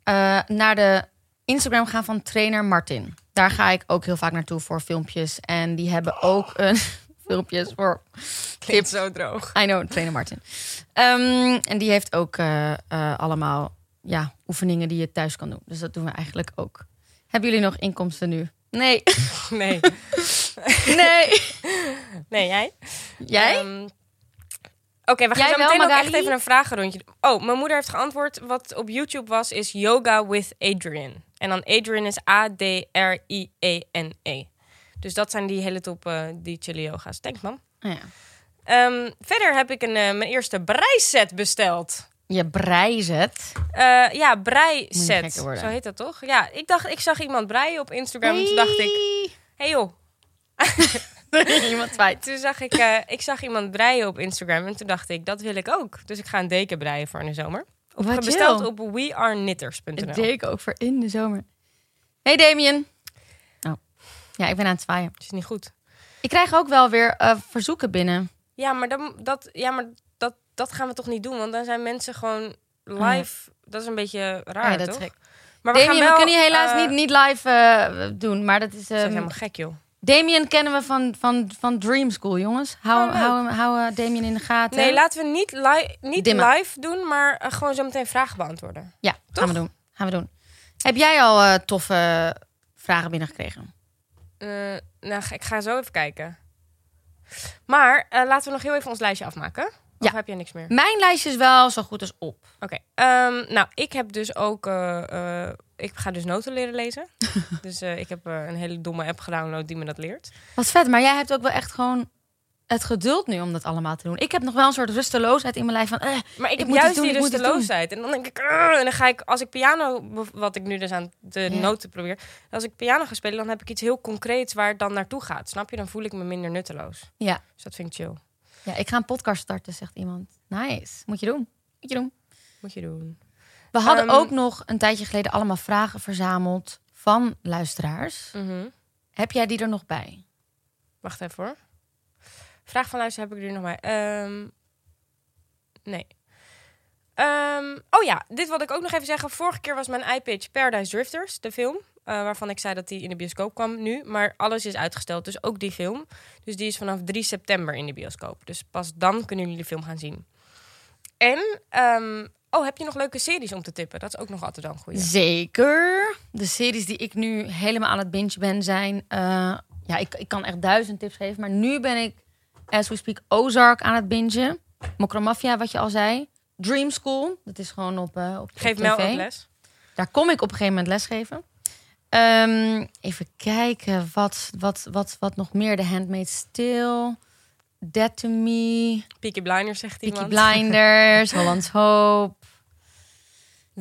eh, naar de Instagram gaan van trainer Martin. Daar ga ik ook heel vaak naartoe voor filmpjes. En die hebben ook een filmpjes voor Klinkt zo droog. I know, trainer Martin. Ehm, en die heeft ook eh, eh, allemaal ja, oefeningen die je thuis kan doen. Dus dat doen we eigenlijk ook. Hebben jullie nog inkomsten nu? Nee. Nee. nee. Nee, jij? Jij? Ehm, Oké, we gaan Jij zo wel, meteen ook echt even een vragenrondje doen. Oh, mijn moeder heeft geantwoord. Wat op YouTube was, is Yoga with Adrian. En dan Adrian is A-D-R-I-E-N-E. Dus dat zijn die hele top, eh, die chille yoga's. Thanks, man. Oh ja. Ehm, verder heb ik een, eh, mijn eerste breiset besteld. Je brei zet. Eh, ja, niet gekker worden. Zo heet dat toch? Ja, ik dacht, ik zag iemand breien op Instagram. En toen dacht ik, hey joh. Iemand twijt. Toen zag ik, eh, ik zag iemand breien op Instagram. En toen dacht ik, dat wil ik ook. Dus ik ga een deken breien voor in de zomer. Op, Wat besteld chill. op wearknitters.nl. Dat deed ik ook voor in de zomer. Hey Damien. Oh. Ja, ik ben aan het zwaaien. Het is niet goed. Ik krijg ook wel weer eh, verzoeken binnen. Ja, maar, dan, dat, ja, maar dat, gaan we toch niet doen? Want dan zijn mensen gewoon live. Dat is een beetje raar, Oh ja, dat is toch? Maar we Damien, gaan wel, we kunnen hier helaas eh, niet, niet live eh, doen. Maar dat is... Zijn ehm, helemaal gek, joh. Damien kennen we van, van, van Dream School, jongens. Hou, Oh, hou, hou eh, Damien in de gaten. Nee, laten we niet, li niet Dimmen. live doen, maar gewoon zo meteen vragen beantwoorden. Ja, gaan we doen. Gaan we doen. Heb jij al toffe vragen binnengekregen? Eh, nou, ik ga zo even kijken. Maar laten we nog heel even ons lijstje afmaken. Of Ja. heb jij niks meer? Mijn lijstje is wel zo goed als op. Oké. ehm, nou, ik heb dus ook... eh, eh, ik ga dus noten leren lezen. dus eh, ik heb een hele domme app gedownload die me dat leert. Wat vet, maar jij hebt ook wel echt gewoon het geduld nu om dat allemaal te doen. Ik heb nog wel een soort rusteloosheid in mijn lijf van... eh, Maar ik, heb moet juist doen, die rusteloosheid. En dan denk ik... En dan ga ik... Als ik piano... Wat ik nu dus aan de noten probeer. Als ik piano ga spelen, dan heb ik iets heel concreets waar het dan naartoe gaat. Snap je? Dan voel ik me minder nutteloos. ja. Dus dat vind ik chill. Ja, ik ga een podcast starten, zegt iemand. Nice. Moet je doen. Moet je doen. Moet je doen. We hadden Ehm, ook nog een tijdje geleden allemaal vragen verzameld van luisteraars. Mhm. Heb jij die er nog bij? Wacht even hoor. Vraag van luister heb ik er nog bij. Ehm, nee. Ehm, oh ja, dit wilde ik ook nog even zeggen. Vorige keer was mijn iPitch Paradise Drifters, de film. Eh, waarvan ik zei dat die in de bioscoop kwam nu. Maar alles is uitgesteld, dus ook die film. Dus die is vanaf 3 september in de bioscoop. Dus pas dan kunnen jullie de film gaan zien. En ehm, Oh, heb je nog leuke series om te tippen? Dat is ook nog altijd wel een goeie. Zeker. De series die ik nu helemaal aan het binge ben zijn... eh, ja, ik, ik kan echt duizend tips geven. Maar nu ben ik, as we speak, Ozark aan het bingen. Mokromafia, wat je al zei. Dream School. Dat is gewoon op, eh op, Geef tv. ook les. Daar kom ik op een gegeven moment lesgeven. Ehm, even kijken, wat, wat, wat, wat nog meer? The Handmaid's Tale, Dead to Me, Peaky Blinders zegt Peaky iemand. Blinders, Hollands Hope,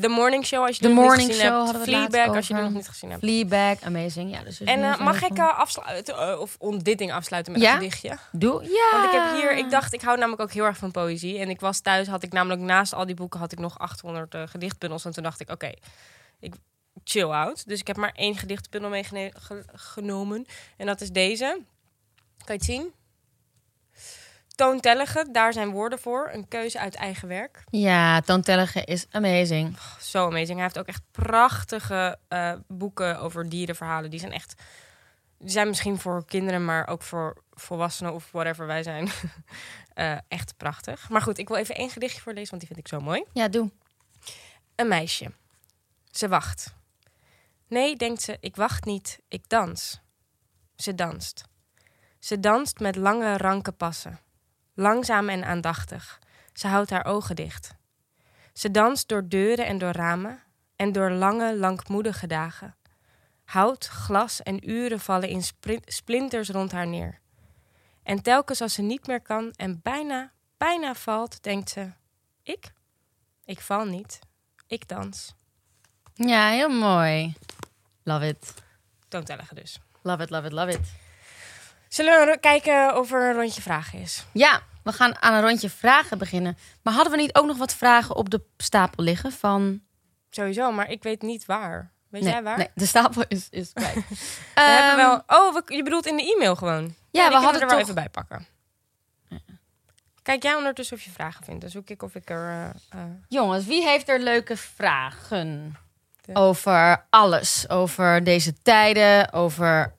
The Morning Show als je The nog niet Morning gezien Show hebt. Fleabag als je die nog niet gezien hebt. Fleabag, amazing. Ja, dus En eh, mag ik eh, afsluiten, eh, of om dit ding afsluiten met Ja? een gedichtje? Doe, ja. Want ik heb hier, ik dacht, ik hou namelijk ook heel erg van poëzie. En ik was thuis, had ik namelijk naast al die boeken, had ik nog 800 eh, gedichtbundels. En toen dacht ik, oké, ik chill out. Dus ik heb maar één gedichtbundel meegenomen. En dat is deze. Kan je het zien? Toontellige, daar zijn woorden voor. Een keuze uit eigen werk. Ja, Toontellige is amazing. Zo amazing. Hij heeft ook echt prachtige eh, boeken over dierenverhalen. Die zijn echt. Die zijn misschien voor kinderen, maar ook voor volwassenen of whatever wij zijn. Eh, echt prachtig. Maar goed, ik wil even één gedichtje voorlezen, want die vind ik zo mooi. Ja, doe. Een meisje. Ze wacht. Nee, denkt ze, ik wacht niet, ik dans. Ze danst. Ze danst met lange, ranke passen. Langzaam en aandachtig. Ze houdt haar ogen dicht. Ze danst door deuren en door ramen en door lange, langmoedige dagen. Hout, glas en uren vallen in splinters rond haar neer. En telkens als ze niet meer kan en bijna, bijna valt, denkt ze: Ik? Ik val niet. Ik dans. Ja, heel mooi. Love it. Toontellige dus. Love it, love it, love it. Zullen we kijken of er een rondje vragen is? Ja, we gaan aan een rondje vragen beginnen. Maar hadden we niet ook nog wat vragen op de stapel liggen van... Sowieso, maar ik weet niet waar. Weet nee, jij waar? Nee, de stapel is, is kwijt. We hebben Ehm, wel... Oh, we- je bedoelt in de e-mail gewoon? Ja, we hadden er wel even bij pakken. Kijk jij ondertussen of je vragen vindt. Dan zoek ik of ik er... eh, eh, Jongens, wie heeft er leuke vragen? Over alles. Over deze tijden, over,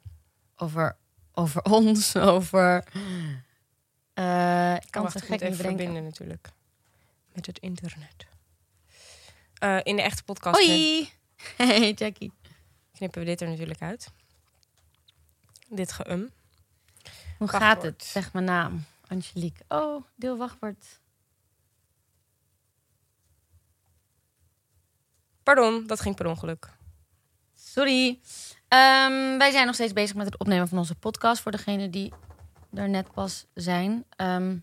over, over ons, over... eh, ik kan oh, het gek even verbinden natuurlijk. Met het internet. Eh, in de echte podcast Hoi! Hey Jackie. knippen we dit er natuurlijk uit. Dit geum. Hoe Wachtwoord. gaat het? Zeg mijn naam. Angelique. Oh, deel wachtwoord. Pardon, dat ging per ongeluk. Sorry. Ehm, wij zijn nog steeds bezig met het opnemen van onze podcast. Voor degenen die er net pas zijn. Ehm,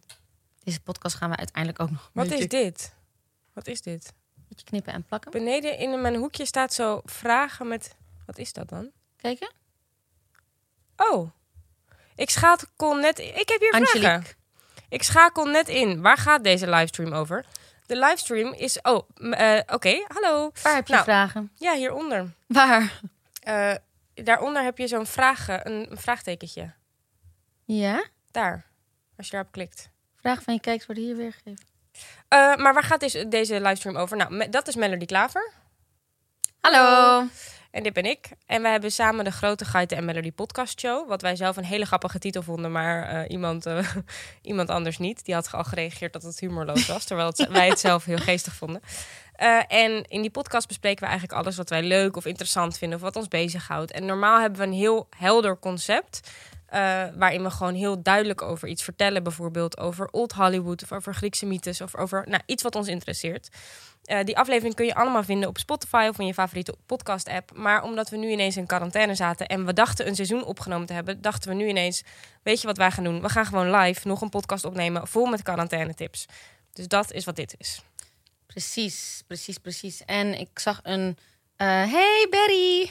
deze podcast gaan we uiteindelijk ook nog Wat beetje, is dit? Wat is dit? beetje knippen en plakken. Beneden in mijn hoekje staat zo vragen met... Wat is dat dan? Kijken. Oh. Ik schakel net... Ik heb hier vragen. Angelique. Ik schakel net in. Waar gaat deze livestream over? De livestream is... Oh, eh, oké. Hallo. Waar heb je Nou. vragen? Ja, hieronder. Waar? Eh, daaronder heb je zo'n vragen, een, een vraagtekentje. Ja? Daar. Als je daarop klikt. Vragen van je kijkers worden hier weergegeven. Eh, maar waar gaat deze, deze livestream over? Nou, me- dat is Melody Klaver. Hallo. En dit ben ik. En wij hebben samen de Grote Geiten en Melody podcast show. Wat wij zelf een hele grappige titel vonden, maar eh, iemand, eh, iemand anders niet. Die had al gereageerd dat het humorloos was, terwijl wij het zelf heel geestig vonden. Eh, en in die podcast bespreken we eigenlijk alles wat wij leuk of interessant vinden of wat ons bezighoudt. En normaal hebben we een heel helder concept. Eh, waarin we gewoon heel duidelijk over iets vertellen. Bijvoorbeeld over Old Hollywood of over Griekse mythes of over nou, iets wat ons interesseert. Eh, die aflevering kun je allemaal vinden op Spotify of in je favoriete podcast-app. Maar omdat we nu ineens in quarantaine zaten en we dachten een seizoen opgenomen te hebben, dachten we nu ineens: Weet je wat wij gaan doen? We gaan gewoon live nog een podcast opnemen vol met quarantaine-tips. Dus dat is wat dit is. Precies, precies, precies. En ik zag een... eh, hey Berry!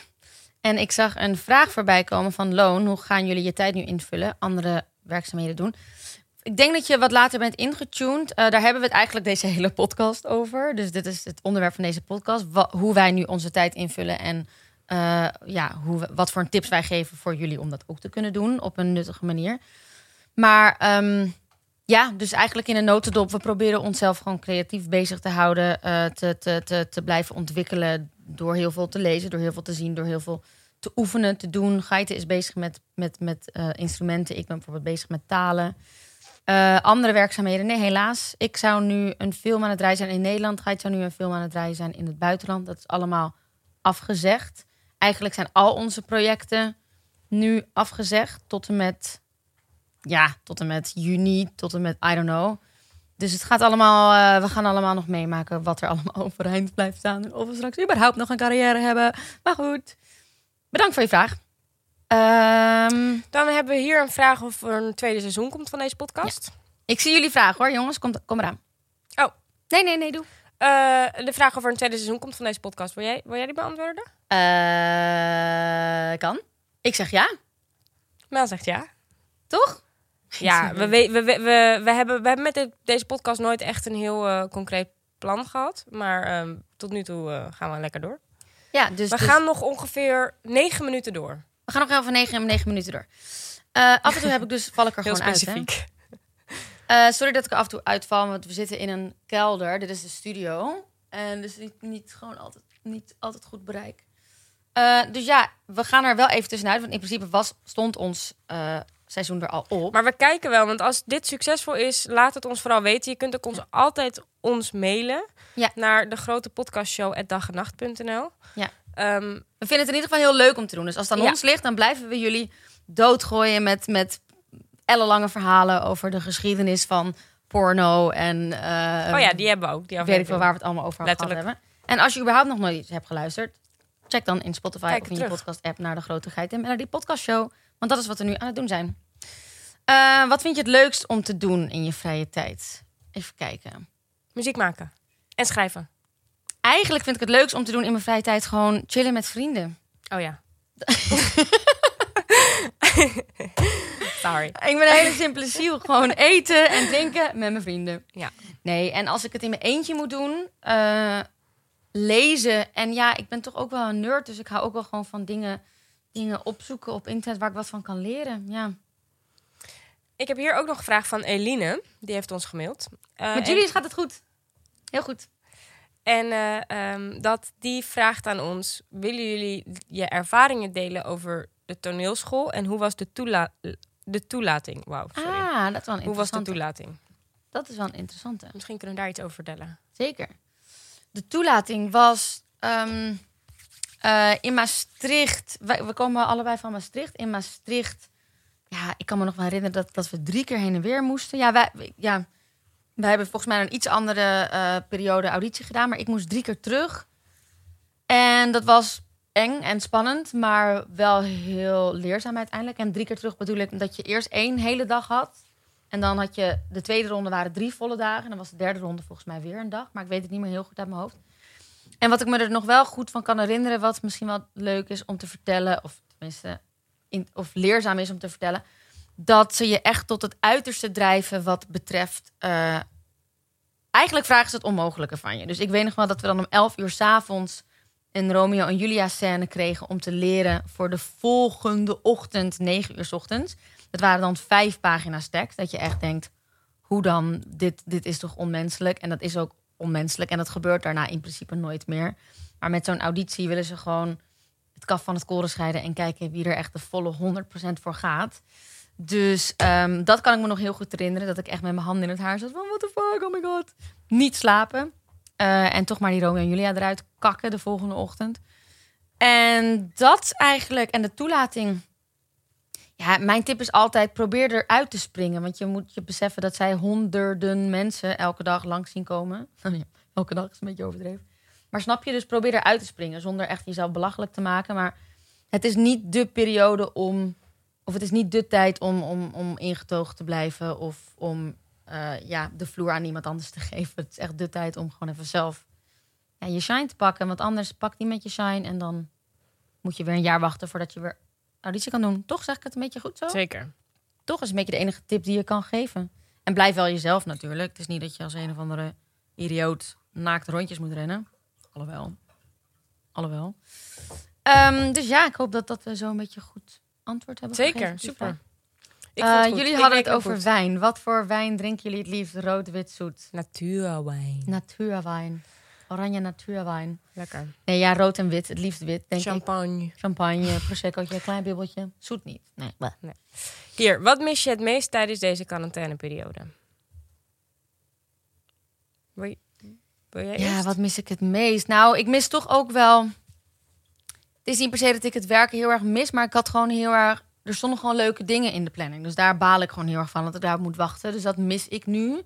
En ik zag een vraag voorbij komen van Loon. Hoe gaan jullie je tijd nu invullen? Andere werkzaamheden doen? Ik denk dat je wat later bent ingetuned. Eh, daar hebben we het eigenlijk deze hele podcast over. Dus dit is het onderwerp van deze podcast. Hoe wij nu onze tijd invullen. En eh, ja, hoe wat voor tips wij geven voor jullie om dat ook te kunnen doen op een nuttige manier. Maar ehm, ja, dus eigenlijk in een notendop. We proberen onszelf gewoon creatief bezig te houden. eh, te, te, te, te blijven ontwikkelen. Door heel veel te lezen, door heel veel te zien, door heel veel te oefenen, te doen. Gaite is bezig met, met, met eh, instrumenten. Ik ben bijvoorbeeld bezig met talen. Eh, andere werkzaamheden? Nee, helaas. Ik zou nu een film aan het draaien zijn in Nederland. Geit zou nu een film aan het draaien zijn in het buitenland. Dat is allemaal afgezegd. Eigenlijk zijn al onze projecten nu afgezegd. Tot en met, ja, tot en met juni, tot en met, I don't know. Dus het gaat allemaal, eh, we gaan allemaal nog meemaken wat er allemaal overeind blijft staan. En of we straks überhaupt nog een carrière hebben. Maar goed, bedankt voor je vraag. Ehm, Dan hebben we hier een vraag of er een tweede seizoen komt van deze podcast. ik zie jullie vragen hoor, jongens. Kom, kom eraan. Oh. Nee, nee, nee, doe. Eh, de vraag of er een tweede seizoen komt van deze podcast. Wil jij, wil jij die beantwoorden? Eh, kan. Ik zeg ja, Mel zegt ja. toch? Ja, we, we, we, we, we, hebben, we hebben met dit- deze podcast nooit echt een heel eh, concreet plan gehad. Maar ehm, tot nu toe eh, gaan we lekker door. Ja, dus, We dus- gaan nog ongeveer negen minuten door. we gaan nog even negen, negen minuten door. Eh, af en toe heb ik dus, val ik er gewoon uit. Hè? specifiek. Sorry dat ik er af en toe uitval, want we zitten in een kelder. Dit is de studio. En dus niet, niet gewoon altijd, niet altijd goed bereik. Dus ja, we gaan er wel even tussenuit. Want in principe was, stond ons seizoen er al op. Maar we kijken wel, want als dit succesvol is, laat het ons vooral weten. Je kunt ook ons altijd ons mailen Ja. naar de grote podcastshow dagenacht.nl. Ja. Ehm, We vinden het in ieder geval heel leuk om te doen. Dus als het aan Ja. ons ligt, dan blijven we jullie doodgooien met, met ellenlange verhalen over de geschiedenis van porno. En eh, oh ja, die hebben we ook. Die weet ik aflevering. waar we het allemaal over gehad hebben. En als je überhaupt nog nooit iets hebt geluisterd, check dan in Spotify Kijk of in je podcast-app naar de Grote Geit en naar die podcastshow. Want dat is wat we nu aan het doen zijn. Eh, wat vind je het leukst om te doen in je vrije tijd? Even kijken. Muziek maken. En schrijven. Eigenlijk vind ik het leukst om te doen in mijn vrije tijd gewoon chillen met vrienden. Oh ja. Sorry. Ik ben een hele simpele ziel. Gewoon eten en drinken met mijn vrienden. Ja. Nee, en als ik het in mijn eentje moet doen, eh, lezen. En ja, ik ben toch ook wel een nerd, dus ik hou ook wel gewoon van dingen, dingen opzoeken op internet waar ik wat van kan leren. Ja. Ik heb hier ook nog een vraag van Eline. Die heeft ons gemaild. Eh, Met en- jullie gaat het goed. Heel goed. En eh, ehm, dat die vraagt aan ons: willen jullie je ervaringen delen over de toneelschool en hoe was de, toela de toelating? Wauw, sorry. Ah, dat is wel hoe was de toelating? Dat is wel een interessante. Misschien kunnen we daar iets over vertellen. Zeker. De toelating was ehm, eh, in Maastricht. Wij, we komen allebei van Maastricht. In Maastricht, ja, ik kan me nog wel herinneren dat, dat we drie keer heen en weer moesten. Ja, wij, ja, wij hebben volgens mij een iets andere eh, periode auditie gedaan, maar ik moest drie keer terug. En dat was eng en spannend, maar wel heel leerzaam uiteindelijk. En drie keer terug bedoel ik dat je eerst één hele dag had. En dan had je de tweede ronde waren drie volle dagen. En dan was de derde ronde volgens mij weer een dag. Maar ik weet het niet meer heel goed uit mijn hoofd. En wat ik me er nog wel goed van kan herinneren, wat misschien wel leuk is om te vertellen, of tenminste, in, of leerzaam is om te vertellen, dat ze je echt tot het uiterste drijven wat betreft. eh, eigenlijk vragen ze het onmogelijke van je. Dus ik weet nog wel dat we dan om 11 uur s'avonds een Romeo en Julia scène kregen om te leren voor de volgende ochtend, 9 uur 's ochtends. Dat waren dan vijf pagina's tekst. Dat je echt denkt, hoe dan? Dit, dit is toch onmenselijk? En dat is ook onmenselijk. En dat gebeurt daarna in principe nooit meer. Maar met zo'n auditie willen ze gewoon het kaf van het koren scheiden... en kijken wie er echt de volle 100% voor gaat. Dus ehm, dat kan ik me nog heel goed herinneren. Dat ik echt met mijn handen in het haar zat van... what the fuck, oh my god. Niet slapen. Eh, en toch maar die Romeo en Julia eruit kakken de volgende ochtend. En dat eigenlijk... En de toelating... Ja, mijn tip is altijd probeer eruit te springen. Want je moet je beseffen dat zij honderden mensen elke dag langs zien komen. Elke dag is een beetje overdreven. Maar snap je, dus probeer eruit te springen zonder echt jezelf belachelijk te maken. Maar het is niet de periode om, of het is niet de tijd om, om, om ingetogen te blijven of om eh, ja, de vloer aan iemand anders te geven. Het is echt de tijd om gewoon even zelf ja, je shine te pakken. Want anders pak die met je shine en dan moet je weer een jaar wachten voordat je weer auditie kan doen. Toch zeg ik het een beetje goed zo? Zeker. toch is een beetje de enige tip die je kan geven. En blijf wel jezelf natuurlijk. Het is niet dat je als een of andere idioot naakt rondjes moet rennen. Alhoewel. Alhoewel. Ehm, dus ja, ik hoop dat, dat we zo een beetje goed antwoord hebben Zeker, gegeven die super. Ik Eh, jullie Ik hadden het over goed. wijn. Wat voor wijn drinken jullie het liefst? Rood, wit, zoet? Natuurwijn. Natuurwijn. Oranje natuurwijn. Lekker. Nee, ja, rood en wit. Het liefst wit, denk ik. Champagne. Champagne, proseccootje, klein bubbeltje. Zoet niet. Nee. bleh. Hier, wat mis je het meest tijdens deze quarantaineperiode? Wil, jij Ja, eerst? wat mis ik het meest? Nou, ik mis toch ook wel... Het is niet per se dat ik het werken heel erg mis, maar ik had gewoon heel erg... Er stonden gewoon leuke dingen in de planning. Dus daar baal ik gewoon heel erg van, dat ik daarop moet wachten. Dus dat mis ik nu.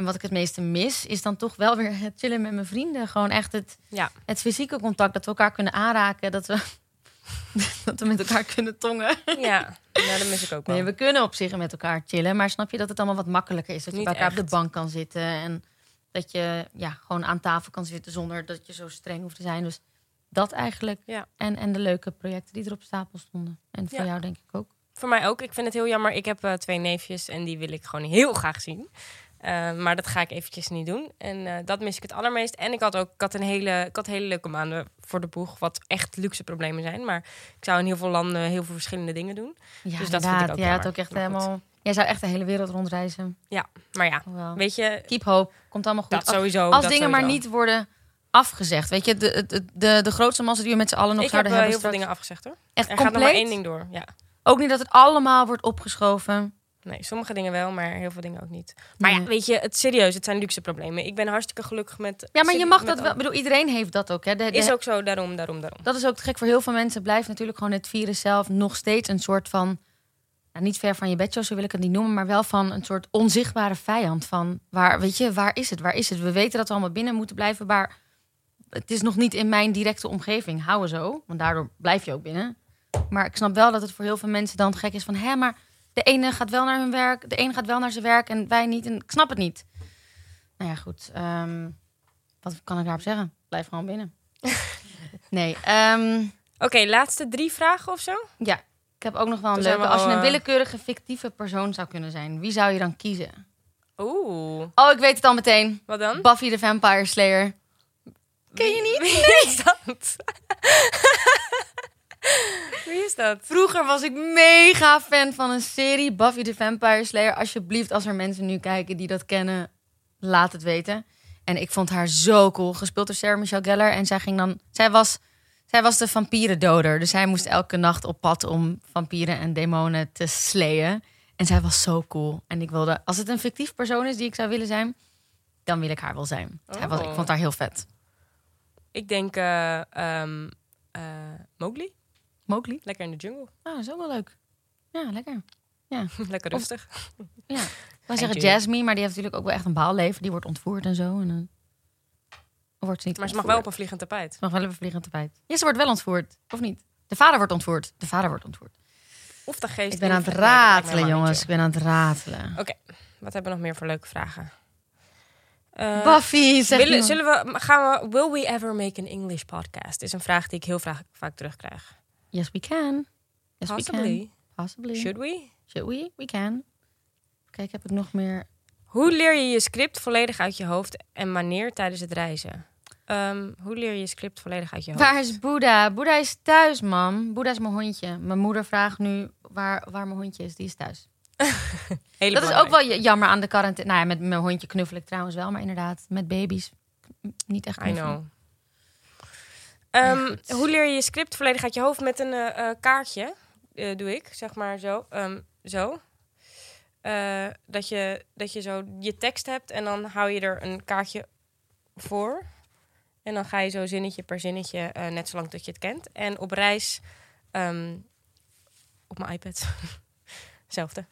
En wat ik het meeste mis, is dan toch wel weer het chillen met mijn vrienden. Gewoon echt het, Ja. het fysieke contact, dat we elkaar kunnen aanraken. Dat we, dat we met elkaar kunnen tongen. Ja, ja, dat mis ik ook wel. Nee, we kunnen op zich met elkaar chillen. Maar snap je dat het allemaal wat makkelijker is? Dat je bij elkaar op de bank kan zitten. En dat je ja, gewoon aan tafel kan zitten zonder dat je zo streng hoeft te zijn. Dus dat eigenlijk. Ja. En, en de leuke projecten die er op stapel stonden. En voor Ja. jou denk ik ook. Voor mij ook. Ik vind het heel jammer. Ik heb eh, twee neefjes en die wil ik gewoon heel graag zien. Eh, maar dat ga ik eventjes niet doen. En eh, dat mis ik het allermeest. En ik had ook ik had een hele, ik had hele leuke maanden voor de boeg. Wat echt luxe problemen zijn. Maar ik zou in heel veel landen heel veel verschillende dingen doen. Ja, Dus dat vind ik ook Jij had ook echt helemaal... Jij zou echt de hele wereld rondreizen. Maar ja, weet je, Keep hope. Komt allemaal goed. dat Als- sowieso. Als dat dingen maar niet worden afgezegd. Weet je, de, de, de, de grootste massa die we met z'n allen nog Ik heb zouden eh, heel hebben veel straks. dingen afgezegd hoor. Echt Er compleet. gaat nog maar één ding door. Ja. Ook niet dat het allemaal wordt opgeschoven. Nee, sommige dingen wel, maar heel veel dingen ook niet. Maar ja, Nee. weet je, het serieus, het zijn luxe problemen. Ik ben hartstikke gelukkig met. Ja, maar je mag dat wel. Ik bedoel, iedereen heeft dat ook. Hè. De, de- Is ook zo, daarom, daarom, daarom. Dat is ook te gek voor heel veel mensen. Blijft natuurlijk gewoon het virus zelf nog steeds een soort van. Nou, niet ver van je bedshow, zo wil ik het niet noemen, maar wel van een soort onzichtbare vijand. Van waar, weet je, waar is het? Waar is het? We weten dat we allemaal binnen moeten blijven, maar het is nog niet in mijn directe omgeving. Houden zo, want daardoor blijf je ook binnen. Maar ik snap wel dat het voor heel veel mensen dan gek is van, hè, maar de ene gaat wel naar hun werk, de ene gaat wel naar zijn werk en wij niet. En ik snap het niet. Nou ja, goed. ehm, wat kan ik daarop zeggen? Blijf gewoon binnen. nee, ehm, Oké, laatste drie vragen of zo? ja, ik heb ook nog wel een leuke. Als je een eh, willekeurige fictieve persoon zou kunnen zijn, wie zou je dan kiezen? Oeh, Oh, ik weet het al meteen. wat dan? Buffy the Vampire Slayer. Ken je niet? Wie is dat? Wie is dat? Vroeger was ik mega fan van een serie, Buffy the Vampire Slayer. Alsjeblieft, als er mensen nu kijken die dat kennen, laat het weten. En ik vond haar zo cool, gespeeld door Sarah Michelle Gellar. En zij ging dan, zij was, zij was de vampierendoder. Dus zij moest elke nacht op pad om vampieren en demonen te slayen. En zij was zo cool. En ik wilde, als het een fictief persoon is die ik zou willen zijn, dan wil ik haar wel zijn. Zij was, ik Oh. vond haar heel vet. Ik denk eh, Mowgli. Mowgli? Lekker in de jungle. Ah, dat is ook wel leuk. Ja, lekker. Lekker rustig. Ja. Ik wou zeggen. Jasmine, maar die heeft natuurlijk ook wel echt een baalleven. Die wordt ontvoerd en zo. En, dan of wordt ze niet Maar ze mag wel op een vliegend tapijt. Ze mag wel op een vliegend tapijt. Ja, ze wordt wel ontvoerd. Of niet? De vader wordt ontvoerd. De vader wordt ontvoerd. Of de geest. Ik ben aan het ratelen, jongens. Ik ben aan het ratelen. Wat hebben we nog meer voor leuke vragen? Eh, Buffy, zeg willen, iemand. zullen we, gaan we, will we ever make an English podcast? Is een vraag die ik heel vaak, vaak terugkrijg. Yes, we can. Yes, we Possibly. can. Possibly. Should we? Should we? We can. Kijk, heb ik nog meer... Hoe leer je je script volledig uit je hoofd en wanneer tijdens het reizen? Ehm, hoe leer je je script volledig uit je hoofd? Waar is Boeddha? Boeddha is thuis, mam. Boeddha is mijn hondje. Mijn moeder vraagt nu waar, waar mijn hondje is. Die is thuis. Dat is ook wel jammer aan de quarantaine. Nou ja, met mijn hondje knuffel ik trouwens wel. Maar inderdaad, met baby's niet echt I knuffelen. know. Ehm, hoe leer je je script volledig uit je hoofd met een eh, eh, kaartje? eh, doe ik, zeg maar zo. Ehm, zo. Dat, je, dat je zo je tekst hebt en dan hou je er een kaartje voor. En dan ga je zo zinnetje per zinnetje, net zolang dat je het kent. En op reis ehm, op mijn iPad. Hetzelfde.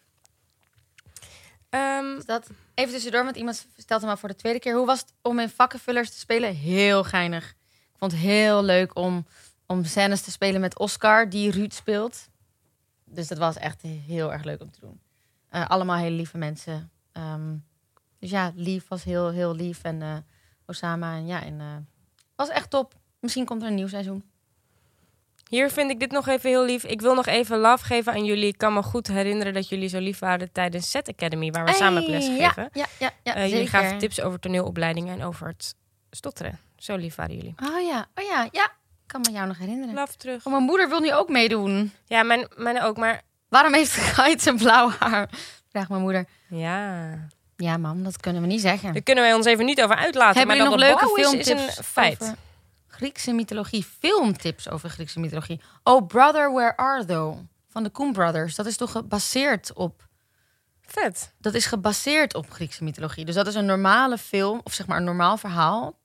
Dus dat, even tussendoor, want iemand stelt hem al voor de tweede keer. Hoe was het om in vakkenvullers te spelen? Heel geinig. Ik vond het heel leuk om, om scènes te spelen met Oscar, die Ruud speelt. Dus dat was echt heel erg leuk om te doen. Eh, allemaal hele lieve mensen. Ehm, dus ja, lief was heel, heel lief. En eh, Osama en ja, en eh, was echt top. Misschien komt er een nieuw seizoen. Hier vind ik dit nog even heel lief. Ik wil nog even love geven aan jullie. Ik kan me goed herinneren dat jullie zo lief waren tijdens Set Academy, waar we samen Hey, lesgegeven. Ja, ja, ja, ja jullie gaven tips over toneelopleidingen en over het stotteren. Zo lief waren jullie. Oh ja, oh ja, ja. Ik kan me jou nog herinneren. Love terug. Oh, mijn moeder wil nu ook meedoen. Ja, mijn, mijn ook, maar Waarom heeft Geit een blauw haar? Vraagt mijn moeder. ja. Ja, mam, dat kunnen we niet zeggen. Daar kunnen wij ons even niet over uitlaten. Hebben maar jullie nog dat leuke is, filmtips is een feit. over Griekse mythologie? Filmtips over Griekse mythologie. Oh, Brother, Where Are Thou? Van de Koen Brothers. Dat is toch gebaseerd op... Vet. Dat is gebaseerd op Griekse mythologie. Dus dat is een normale film, of zeg maar een normaal verhaal.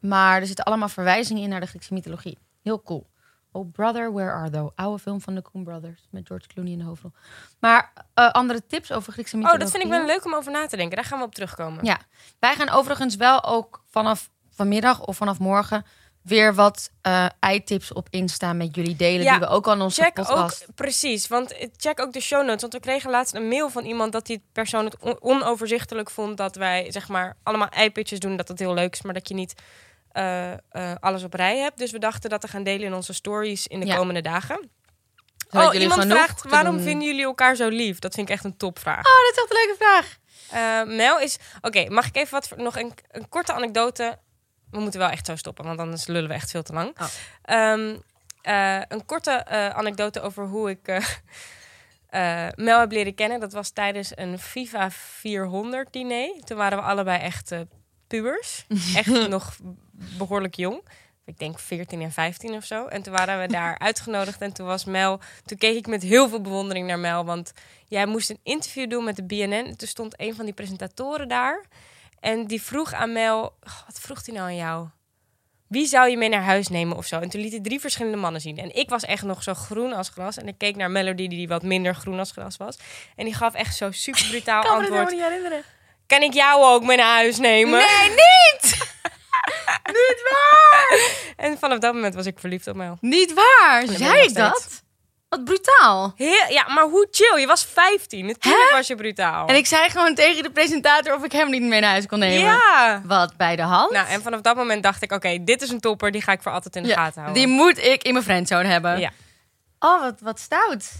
Maar er zitten allemaal verwijzingen in naar de Griekse mythologie. Heel cool. Oh, Brother, Where Are Thou? Oude film van de Koen Brothers. Met George Clooney in de hoofdrol. Maar eh, andere tips over Griekse Oh, mythologie? dat vind ik wel leuk om over na te denken. Daar gaan we op terugkomen. Ja, wij gaan overigens wel ook vanaf vanmiddag of vanaf morgen weer wat eh ei-tips op Insta met jullie delen. Ja, die we ook al in onze Check podcast. ook, precies, want eh, check ook de show notes. Want we kregen laatst een mail van iemand dat die persoon het on- onoverzichtelijk vond dat wij zeg maar allemaal eipitjes doen, dat dat heel leuk is, maar dat je niet eh, eh, alles op rij hebt. Dus we dachten dat te gaan delen in onze stories in de Ja. komende dagen. Zodat oh, iemand vraagt waarom doen- vinden jullie elkaar zo lief? Dat vind ik echt een topvraag. Oh, dat is echt een leuke vraag. Eh, Mel is. Oké, mag ik even wat voor- nog een, een korte anekdote? We moeten wel echt zo stoppen, want anders lullen we echt veel te lang. Oh. Ehm, eh, een korte anekdote over hoe ik Mel heb leren kennen. Dat was tijdens een FIFA 400 diner. Toen waren we allebei echt pubers. Echt nog behoorlijk jong. Ik denk 14 en 15 of zo. En toen waren we daar uitgenodigd. En toen was Mel. Toen keek ik met heel veel bewondering naar Mel. Want jij moest een interview doen met de BNN. En toen stond een van die presentatoren daar. En die vroeg aan Mel. oh, wat vroeg hij nou aan jou? Wie zou je mee naar huis nemen of zo? En toen liet hij drie verschillende mannen zien. En ik was echt nog zo groen als gras. En ik keek naar Melody, die wat minder groen als gras was. En die gaf echt zo super brutaal kan me dit antwoord. helemaal niet herinneren. Kan ik jou ook mee naar huis nemen? Nee, niet! niet waar! En vanaf dat moment was ik verliefd op Mel. Niet waar! Zei ik dat? Wat brutaal. Heel, ja, maar hoe chill? Je was 15. Natuurlijk was je brutaal. En ik zei gewoon tegen de presentator of ik hem niet mee naar huis kon nemen. Ja. Wat bij de hand? Nou, en vanaf dat moment dacht ik, oké, dit is een topper. Die ga ik voor altijd in de Ja, gaten houden. die moet ik in mijn friendzone hebben. Ja. Oh, wat, wat stout.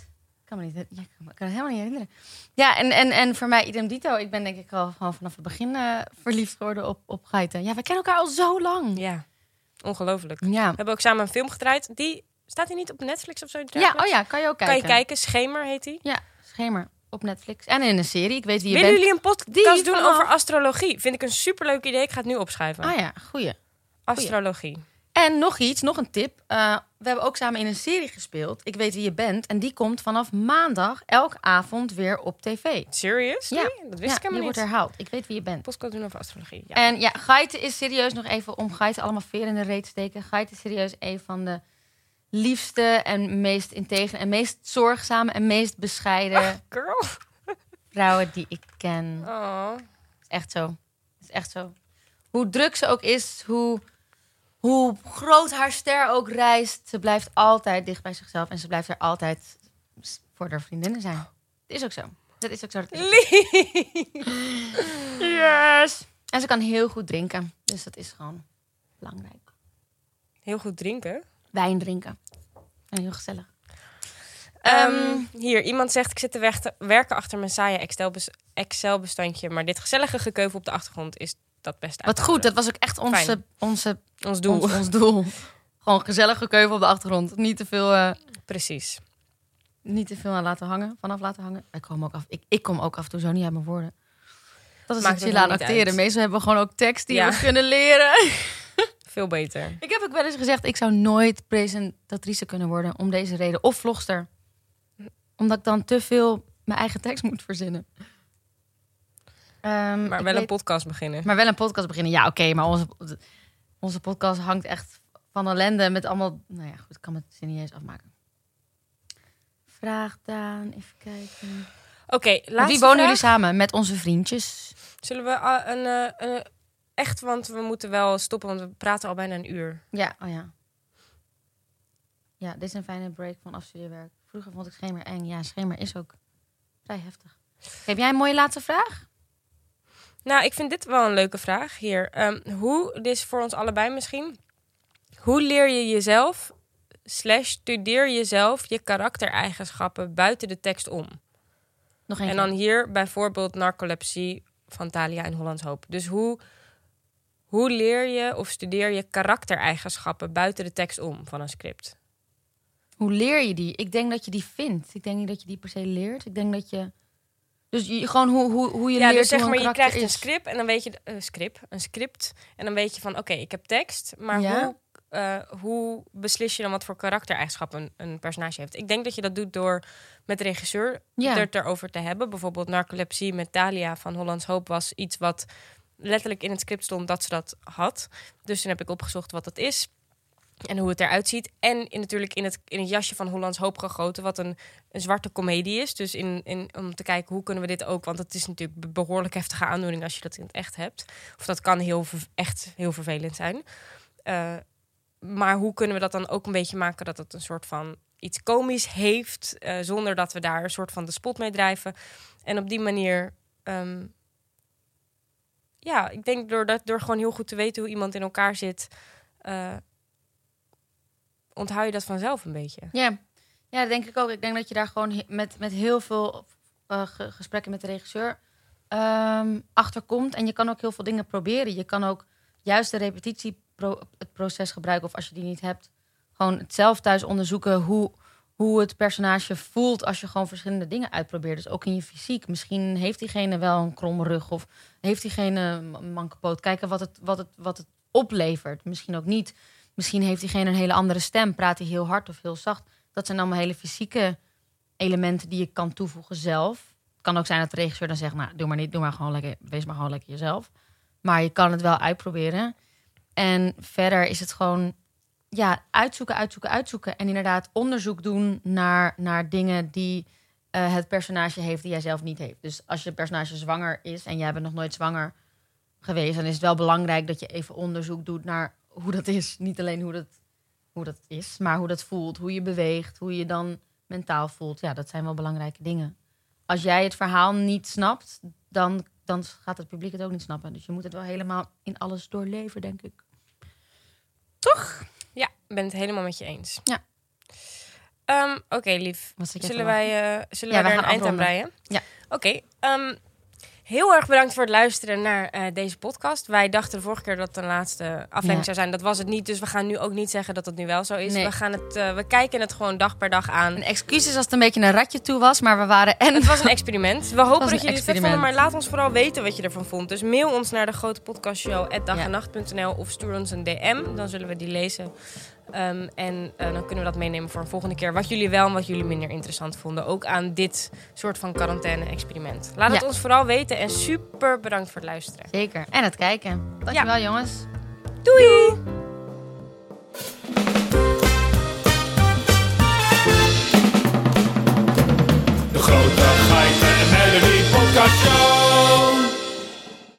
Ik kan me niet, ja, ik kan kan het helemaal niet herinneren. Ja, en, en, en voor mij idem dito. Ik ben denk ik al gewoon vanaf het begin eh, verliefd geworden op, op geiten. Ja, we kennen elkaar al zo lang. Ja, ongelooflijk. Ja. We hebben ook samen een film gedraaid. Die staat hij niet op Netflix of zo? Ja, oh ja, kan je ook Kan kijken. je kijken? Schemer heet hij. Ja, Schemer op Netflix. En in een serie. Ik weet wie je Willen bent. jullie een podcast Die doen vanaf- over astrologie? Vind ik een superleuk idee. Ik ga het nu opschrijven. Ah ja, goeie. Astrologie. En nog iets, nog een tip. Eh, we hebben ook samen in een serie gespeeld. Ik weet wie je bent. En die komt vanaf maandag elke avond weer op tv. Serious? Ja. Dat wist ja, ik die helemaal wordt niet. herhaald. Ik weet wie je bent. Podcast doen over astrologie. Ja. En ja, geiten is serieus nog even om geiten allemaal veer in de reet te steken. Geiten is serieus een van de liefste en meest integere en meest zorgzame en meest bescheiden Girl. vrouwen die ik ken. Oh. is echt zo. is echt zo. Hoe druk ze ook is, hoe, hoe groot haar ster ook reist, ze blijft altijd dicht bij zichzelf en ze blijft er altijd voor haar vriendinnen zijn. Dat is ook zo. Dat is ook zo. Dat is ook zo. Yes. En ze kan heel goed drinken, dus dat is gewoon belangrijk. Heel goed drinken. Wijn drinken. En heel gezellig. Ehm, hier, iemand zegt ik zit te weg- werken achter mijn saaie Excel-bes- Excel-bestandje. Maar dit gezellige gekeuvel op de achtergrond is dat best Wat goed, dat was ook echt onze, Fijn. onze, Ons doel. ons, ons doel. Gewoon gezellige keuvel op de achtergrond. Niet te veel eh, Precies. niet te veel aan laten hangen, vanaf laten hangen. Ik kom ook af, ik, ik kom ook af en toe zo niet uit mijn woorden. Dat is Maakt het aan acteren. uit. Meestal hebben we gewoon ook tekst die Ja. we kunnen leren. Veel beter. ik heb ook wel eens gezegd, ik zou nooit presentatrice kunnen worden om deze reden. Of vlogster. Omdat ik dan te veel mijn eigen tekst moet verzinnen. Ehm, Maar wel een podcast beginnen. maar wel een podcast beginnen. Ja, oké, maar onze, onze podcast hangt echt van ellende met allemaal... Nou ja, goed, ik kan het zin niet eens afmaken. Vraag Daan, even kijken. Oké, laatste wie wonen vraag. jullie samen? Met onze vriendjes. Zullen we een, eh, een- echt, want we moeten wel stoppen, want we praten al bijna een uur. Ja, oh ja. Ja, dit is een fijne break van afstudeerwerk. Vroeger vond ik schemer eng. Ja, schemer is ook vrij heftig. Heb jij een mooie laatste vraag? Nou, ik vind dit wel een leuke vraag hier. Ehm, hoe, dit is voor ons allebei misschien. Hoe leer je jezelf, slash studeer jezelf, je karaktereigenschappen buiten de tekst om? Nog En dan hier bijvoorbeeld narcolepsie van Thalia en Hollands Hoop. Dus hoe, hoe leer je of studeer je karaktereigenschappen buiten de tekst om van een script? Hoe leer je die? Ik denk dat je die vindt. Ik denk niet dat je die per se leert. Ik denk dat je Dus je, gewoon hoe, hoe, hoe je ja, leert dus zeg maar, een je krijgt een script en dan weet je een script, een script en dan weet je van, oké, ik heb tekst, maar Ja. hoe, eh, hoe beslis je dan wat voor karaktereigenschappen een, een personage heeft? Ik denk dat je dat doet door met de regisseur Ja. het erover te hebben. Bijvoorbeeld narcolepsie met Talia van Hollands Hoop was iets wat letterlijk in het script stond dat ze dat had. Dus toen heb ik opgezocht wat dat is. En hoe het eruit ziet. En in, natuurlijk in het, in het jasje van Hollands Hoop gegoten. Wat een, een zwarte komedie is. Dus in, in, om te kijken hoe kunnen we dit ook. Want het is natuurlijk behoorlijk heftige aandoening als je dat in het echt hebt. Of dat kan heel, echt heel vervelend zijn. Eh, maar hoe kunnen we dat dan ook een beetje maken dat het een soort van iets komisch heeft. eh, zonder dat we daar een soort van de spot mee drijven. En op die manier. ehm, ja, ik denk door, dat, door gewoon heel goed te weten hoe iemand in elkaar zit. eh, onthoud je dat vanzelf een beetje. Ja. ja, dat denk ik ook. Ik denk dat je daar gewoon met, met heel veel eh, ge- gesprekken met de regisseur ehm achter komt. En je kan ook heel veel dingen proberen. Je kan ook juist de repetitie pro- het proces gebruiken. Of als je die niet hebt, gewoon het zelf thuis onderzoeken hoe, hoe het personage voelt als je gewoon verschillende dingen uitprobeert. Dus ook in je fysiek. Misschien heeft diegene wel een kromme rug of heeft diegene een manke poot. Kijken wat het, wat, het, wat het oplevert. Misschien ook niet. Misschien heeft diegene een hele andere stem. Praat hij heel hard of heel zacht. Dat zijn allemaal hele fysieke elementen die je kan toevoegen zelf. Het kan ook zijn dat de regisseur dan zegt, nou, doe maar niet, doe maar gewoon lekker, wees maar gewoon lekker jezelf. Maar je kan het wel uitproberen. En verder is het gewoon, ja, uitzoeken, uitzoeken, uitzoeken. En inderdaad onderzoek doen naar, naar dingen die eh, het personage heeft die jij zelf niet heeft. Dus als je personage zwanger is en jij bent nog nooit zwanger geweest, dan is het wel belangrijk dat je even onderzoek doet naar hoe dat is. Niet alleen hoe dat, hoe dat is, maar hoe dat voelt, hoe je beweegt, hoe je dan mentaal voelt. Ja, dat zijn wel belangrijke dingen. Als jij het verhaal niet snapt, dan, dan gaat het publiek het ook niet snappen. Dus je moet het wel helemaal in alles doorleven, denk ik. Toch? Ja, ik ben het helemaal met je eens. Ja. Ehm, Oké, lief. Zullen wij, eh, zullen Ja, wij we er een gaan eind aan breien? Ja. Oké. ehm, heel erg bedankt voor het luisteren naar eh, deze podcast. Wij dachten de vorige keer dat het een laatste aflevering Ja. zou zijn. Dat was het niet. Dus we gaan nu ook niet zeggen dat het nu wel zo is. Nee. We, gaan het, eh, we kijken het gewoon dag per dag aan. Een excuses als het een beetje een ratje toe was, maar we waren en Het was een experiment. We hopen dat jullie het vet vonden, maar laat ons vooral weten wat je ervan vond. Dus mail ons naar de grote podcastshow dagenacht.nl of stuur ons een DM. Dan zullen we die lezen. Ehm, en eh, dan kunnen we dat meenemen voor een volgende keer. Wat jullie wel en wat jullie minder interessant vonden. Ook aan dit soort van quarantaine-experiment. Laat het ons vooral weten. En super bedankt voor het luisteren. Zeker. En het kijken. Dankjewel ja. jongens. Doei. De grote geiten en Melody podcast.